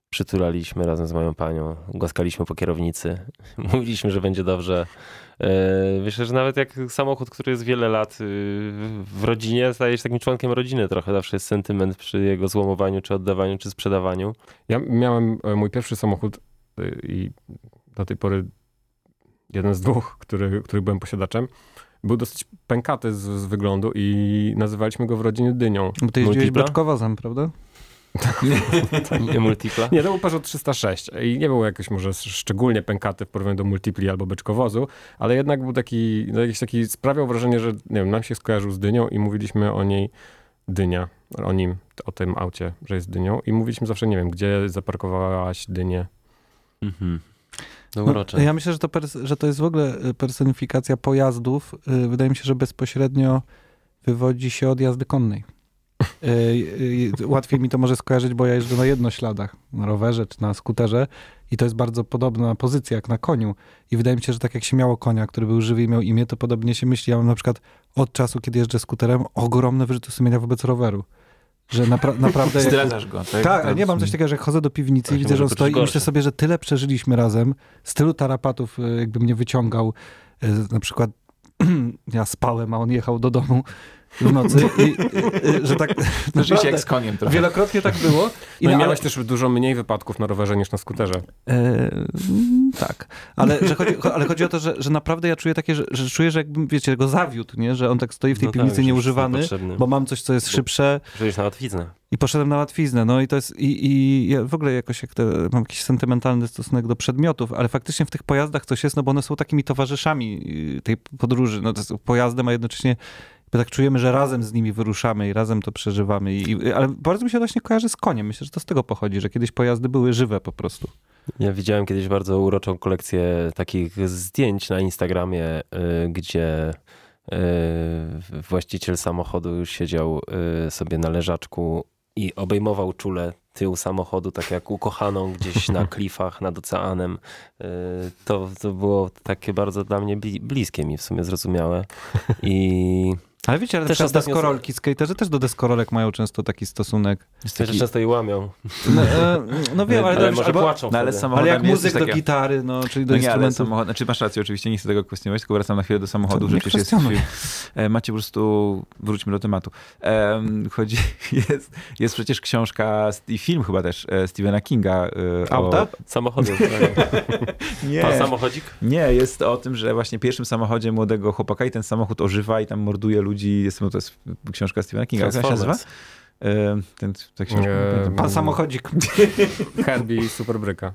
przytulaliśmy razem z moją panią, głaskaliśmy po kierownicy, mówiliśmy, że będzie dobrze. E, Myślę, że nawet jak samochód, który jest wiele lat y, w rodzinie, staje się takim członkiem rodziny trochę. Zawsze jest sentyment przy jego złomowaniu, czy oddawaniu, czy sprzedawaniu. Ja miałem e, mój pierwszy samochód y, i do tej pory jeden z dwóch, który, który byłem posiadaczem, był dosyć pękaty z, z wyglądu i nazywaliśmy go w rodzinie dynią. Bo ty jeździłeś beczkowozem, prawda? Nie multipla. Nie, to był Peugeot 306 i nie był jakoś może szczególnie pękaty w porównaniu do Multipli albo beczkowozu, ale jednak był taki, no jakiś taki, sprawiał wrażenie, że nie wiem, nam się skojarzył z dynią i mówiliśmy o niej dynia, o nim, o tym aucie, że jest dynią i mówiliśmy zawsze, nie wiem, gdzie zaparkowałaś dynię. Mhm. No No, ja myślę, że to, że to jest w ogóle y, personifikacja pojazdów. Y, Wydaje mi się, że bezpośrednio wywodzi się od jazdy konnej. y, łatwiej mi to może skojarzyć, bo ja jeżdżę na jednośladach, na rowerze czy na skuterze i to jest bardzo podobna pozycja jak na koniu. I wydaje mi się, że tak jak się miało konia, który był żywy i miał imię, to podobnie się myśli. Ja mam na przykład od czasu, kiedy jeżdżę skuterem, ogromne wyrzuty sumienia wobec roweru. Że napra- naprawdę... jak- Zdradzasz go, tak? tak, ale nie mam coś takiego, że chodzę do piwnicy i widzę, że on stoi i poczuć myślę gorsze. sobie, że tyle przeżyliśmy razem, z tylu tarapatów y, jakby mnie wyciągał, y, na przykład ja spałem, a on jechał do domu w nocy i y, y, że tak Rzeczywiście naprawdę jak z koniem trochę. wielokrotnie tak było. No i na- miałeś też dużo mniej wypadków na rowerze niż na skuterze. E, tak, ale, że chodzi, cho- ale chodzi o to, że, że naprawdę ja czuję takie, że, że czuję, że jakbym, wiecie, go zawiódł, nie? że on tak stoi w tej No tak, piwnicy już nieużywany, bo mam coś, co jest szybsze Przecież na łatwiznę. i poszedłem na łatwiznę. No i to jest, i, i ja w ogóle jakoś jak te, mam jakiś sentymentalny stosunek do przedmiotów, ale faktycznie w tych pojazdach coś jest, no bo one są takimi towarzyszami y, tej podróży. No to jest pojazdem, a jednocześnie jakby tak czujemy, że razem z nimi wyruszamy i razem to przeżywamy. I, ale bardzo mi się właśnie kojarzy z koniem. Myślę, że to z tego pochodzi, że kiedyś pojazdy były żywe po prostu. Ja widziałem kiedyś bardzo uroczą kolekcję takich zdjęć na Instagramie, y, gdzie y, właściciel samochodu siedział y, sobie na leżaczku i obejmował czule tył samochodu, tak jak ukochaną gdzieś na klifach nad oceanem. To, to było takie bardzo dla mnie bli- bliskie mi w sumie zrozumiałe. I Ale wiecie, ale Też ostatnio- deskorolki, skaterzy też do deskorolek mają często taki stosunek. Taki, często je łamią. No, e, no wiem, ale, Ale ale, może albo, płaczą no ale ale jak muzyk do gitary, no, czyli do No nie, ale instrumentów. samochód, znaczy masz rację, oczywiście nie chcę tego kwestionować, tylko wracam na chwilę do samochodu, że przecież jest. E, Macie po prostu, wróćmy do tematu. Em, chodzi, jest, jest przecież książka i film chyba też e, Stephena Kinga. Auta? Samochody. Nie, Pan samochodzik? nie, jest o tym, że właśnie pierwszym samochodzie młodego chłopaka i ten samochód ożywa i tam morduje ludzi. Jest, no to jest książka Stephena Kinga. Jak się nazywa? E, Ten, ta książka, nie Nie, pamiętam. Pan samochodzik. Herbie Superbryka.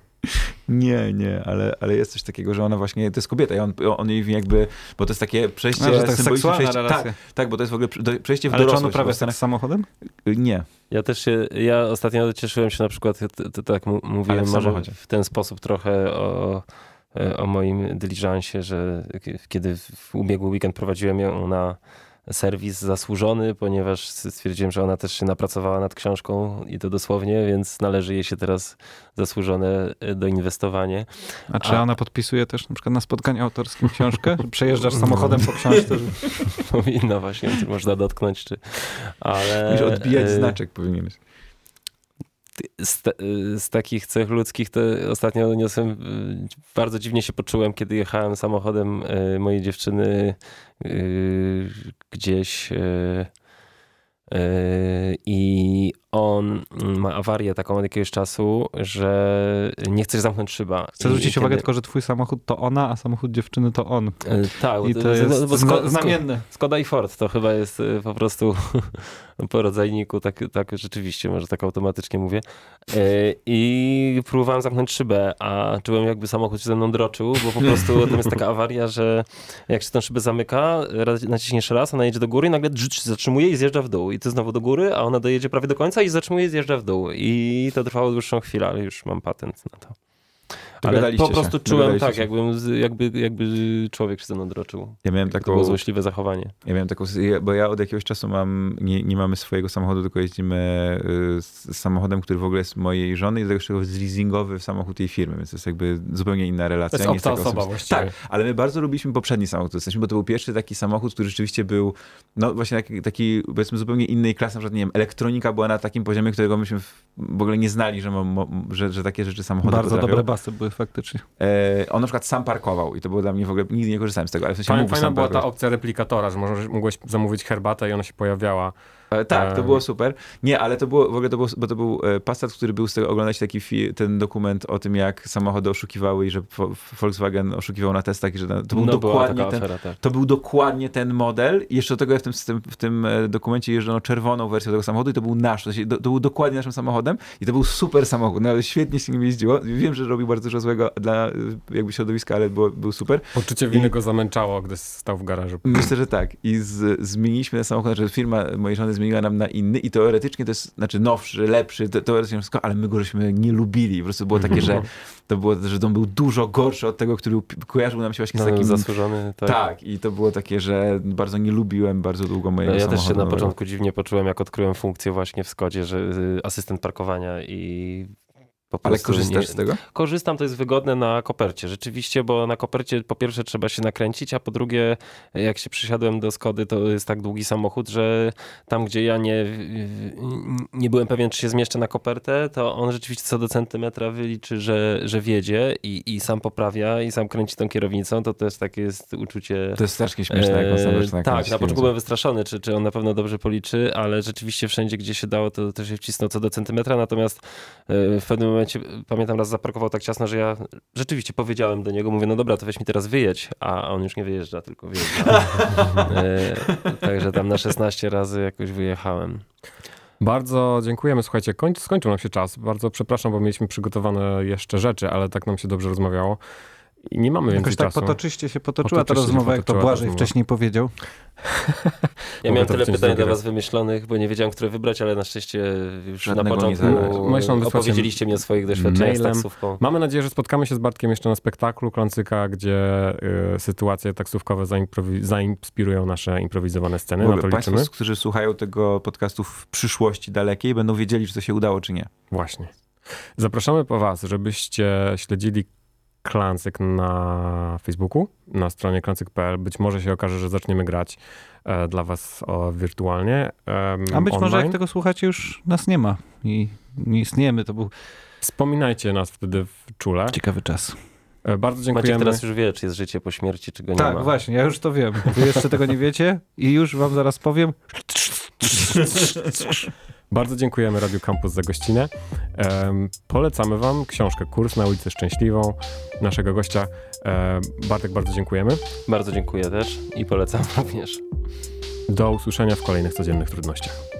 Nie, nie, ale, ale jest coś takiego, że ona właśnie, to jest kobieta i on, on jej jakby, bo to jest takie przejście, że tak symboliczne przejście, tak, tak, bo to jest w ogóle przejście w Ale czy on dorosłość. seks Stanach- z samochodem? Nie, Ja też się, ja ostatnio cieszyłem się na przykład, tak mówiłem, w może w ten sposób trochę o, o moim dyliżansie, że kiedy w ubiegły weekend prowadziłem ją na serwis zasłużony, ponieważ stwierdziłem, że ona też się napracowała nad książką i to dosłownie, więc należy jej się teraz zasłużone e, doinwestowanie. A czy A- ona podpisuje też na przykład na spotkaniu autorskim książkę? Przejeżdżasz samochodem po książce? Że... Powinna właśnie, którą można dotknąć, czy... Ale... odbijać e, znaczek powinieneś. Z, z takich cech ludzkich to ostatnio niosłem, y, bardzo dziwnie się poczułem, kiedy jechałem samochodem y, mojej dziewczyny y, gdzieś i on ma awarię taką od jakiegoś czasu, że nie chce zamknąć szyba. Chcę zwrócić kiedy- uwagę tylko, że twój samochód to ona, a samochód dziewczyny to on. Y, Tak, I bo to jest no, Sko- znamienne. Skoda i Ford to chyba jest y, po prostu po rodzajniku, tak, tak rzeczywiście, może tak automatycznie mówię. Y, I próbowałem zamknąć szybę, a czułem jakby samochód się ze mną droczył, bo po prostu tam jest taka awaria, że jak się tę szybę zamyka, naciśniesz raz, ona jedzie do góry i nagle drz, się zatrzymuje i zjeżdża w dół. I ty znowu do góry, a ona dojedzie prawie do końca i zatrzymuje i zjeżdża w dół. I to trwało dłuższą chwilę, ale już mam patent na to. Ale po prostu się, czułem tak, się. jakbym, z- jakby, jakby człowiek się ze mną droczył. Ja miałem To taką, było złośliwe zachowanie. ja miałem taką, bo ja od jakiegoś czasu mam, nie, nie mamy swojego samochodu, tylko jeździmy y, z z samochodem, który w ogóle jest mojej żony i do tego jest leasingowy samochód jej firmy, więc to jest jakby zupełnie inna To relacja. jest nie obca osoba właściwie. Tak, ale my bardzo lubiliśmy poprzedni samochód, który jesteśmy, bo to był pierwszy taki samochód, który rzeczywiście był, no właśnie taki, taki powiedzmy zupełnie innej klasy, na przykład, nie wiem, elektronika była na takim poziomie, którego myśmy w, w ogóle nie znali, że, mo, mo, że, że takie rzeczy samochody Bardzo potrafią. dobre basy były faktycznie. E, on na przykład sam parkował i to było dla mnie w ogóle, nigdy nie korzystałem z tego, ale w sensie Fajna, fajna była ta opcja replikatora, że możesz, mogłeś zamówić herbatę i ona się pojawiała. Tak, to było super. Nie, ale to było, w ogóle to był, bo to był e, Passat, który był z tego, oglądać taki ten dokument o tym, jak samochody oszukiwały i że Vo- Volkswagen oszukiwał na testach i że to był no, dokładnie ten, afera, tak. to był dokładnie ten model. I jeszcze do tego w tym, w tym, e, dokumencie jeżdżono czerwoną wersją tego samochodu i to był nasz. To, się, to, był dokładnie naszym samochodem i to był super samochód. No świetnie się nim jeździło. Wiem, że robił bardzo dużo złego dla e, jakby środowiska, ale było, był super. Poczucie winy I- go zamęczało, gdy stał w garażu. Myślę, że tak. I z, zmieniliśmy ten samochód, że firma mojej żony zmieniła nam na inny i teoretycznie to jest, znaczy nowszy, lepszy, te- teoretycznie wszystko, ale my go żeśmy nie lubili. Po prostu było takie, że to było, że on był dużo gorszy od tego, który kojarzył nam się właśnie z No, takim... zasłużony, tak. Tak. i to było takie, że bardzo nie lubiłem bardzo długo No, mojego ja też się samochodu na początku dziwnie poczułem, jak odkryłem funkcję właśnie w Skodzie, że y, asystent parkowania i Ale korzystasz nie, z tego? Korzystam, to jest wygodne na kopercie. Rzeczywiście, bo na kopercie po pierwsze trzeba się nakręcić, a po drugie, jak się przysiadłem do Skody, to jest tak długi samochód, że tam, gdzie ja nie, nie byłem pewien, czy się zmieszczę na kopertę, to on rzeczywiście co do centymetra wyliczy, że, że wiedzie i, i sam poprawia i sam kręci tą kierownicą. To też takie jest uczucie... To jest strasznie śmieszne, jak on sobie Eee, zaczyna Tak, na początku byłem wystraszony, czy, czy on na pewno dobrze policzy, ale rzeczywiście wszędzie, gdzie się dało, to też się wcisnął co do centymetra, natomiast e, w pewnym momencie, e, pamiętam raz zaparkował tak ciasno, że ja rzeczywiście powiedziałem do niego, mówię, no dobra, to weź mi teraz wyjedź, a on już nie wyjeżdża, tylko wyjeżdża. E, Także tam na 16 razy jakoś wyjechałem. Bardzo dziękujemy. Słuchajcie, koń, skończył nam się czas. Bardzo przepraszam, bo mieliśmy przygotowane jeszcze rzeczy, ale tak nam się dobrze rozmawiało. I nie mamy więcej Jakoś tak czasu. potoczyście się potoczyła ta rozmowa, jak to Błażej rozmowa. wcześniej powiedział. Ja miałem tyle pytań dla was wymyślonych, bo nie wiedziałem, które wybrać, ale na szczęście już Żadnego na początku opowiedzieliście mi o swoich doświadczeniach z mailem. taksówką. Mamy nadzieję, że spotkamy się z Bartkiem jeszcze na spektaklu Klancyka, gdzie y, sytuacje taksówkowe zainspirują nasze improwizowane sceny. Na to Mówię, Państwo, którzy słuchają tego podcastu w przyszłości dalekiej, będą wiedzieli, czy to się udało, czy nie. Właśnie. Zapraszamy po was, żebyście śledzili Klancyk na Facebooku, na stronie klancyk.pl. Być może się okaże, że zaczniemy grać e, dla was o, wirtualnie. em, A być może online. jak tego słuchacie, już nas nie ma i nie istniejemy. To był Wspominajcie nas wtedy w czule. ciekawy czas. E, bardzo Maciek dziękujemy. teraz już wie, czy jest życie po śmierci, czy go nie Tak, ma. właśnie, ja już to wiem. Wy jeszcze tego nie wiecie i już wam zaraz powiem. Bardzo dziękujemy Radio Campus za gościnę. Polecamy wam książkę Kurs na ulicę Szczęśliwą naszego gościa. Bartek, bardzo dziękujemy. Bardzo dziękuję też i polecam również. Do usłyszenia w kolejnych codziennych trudnościach.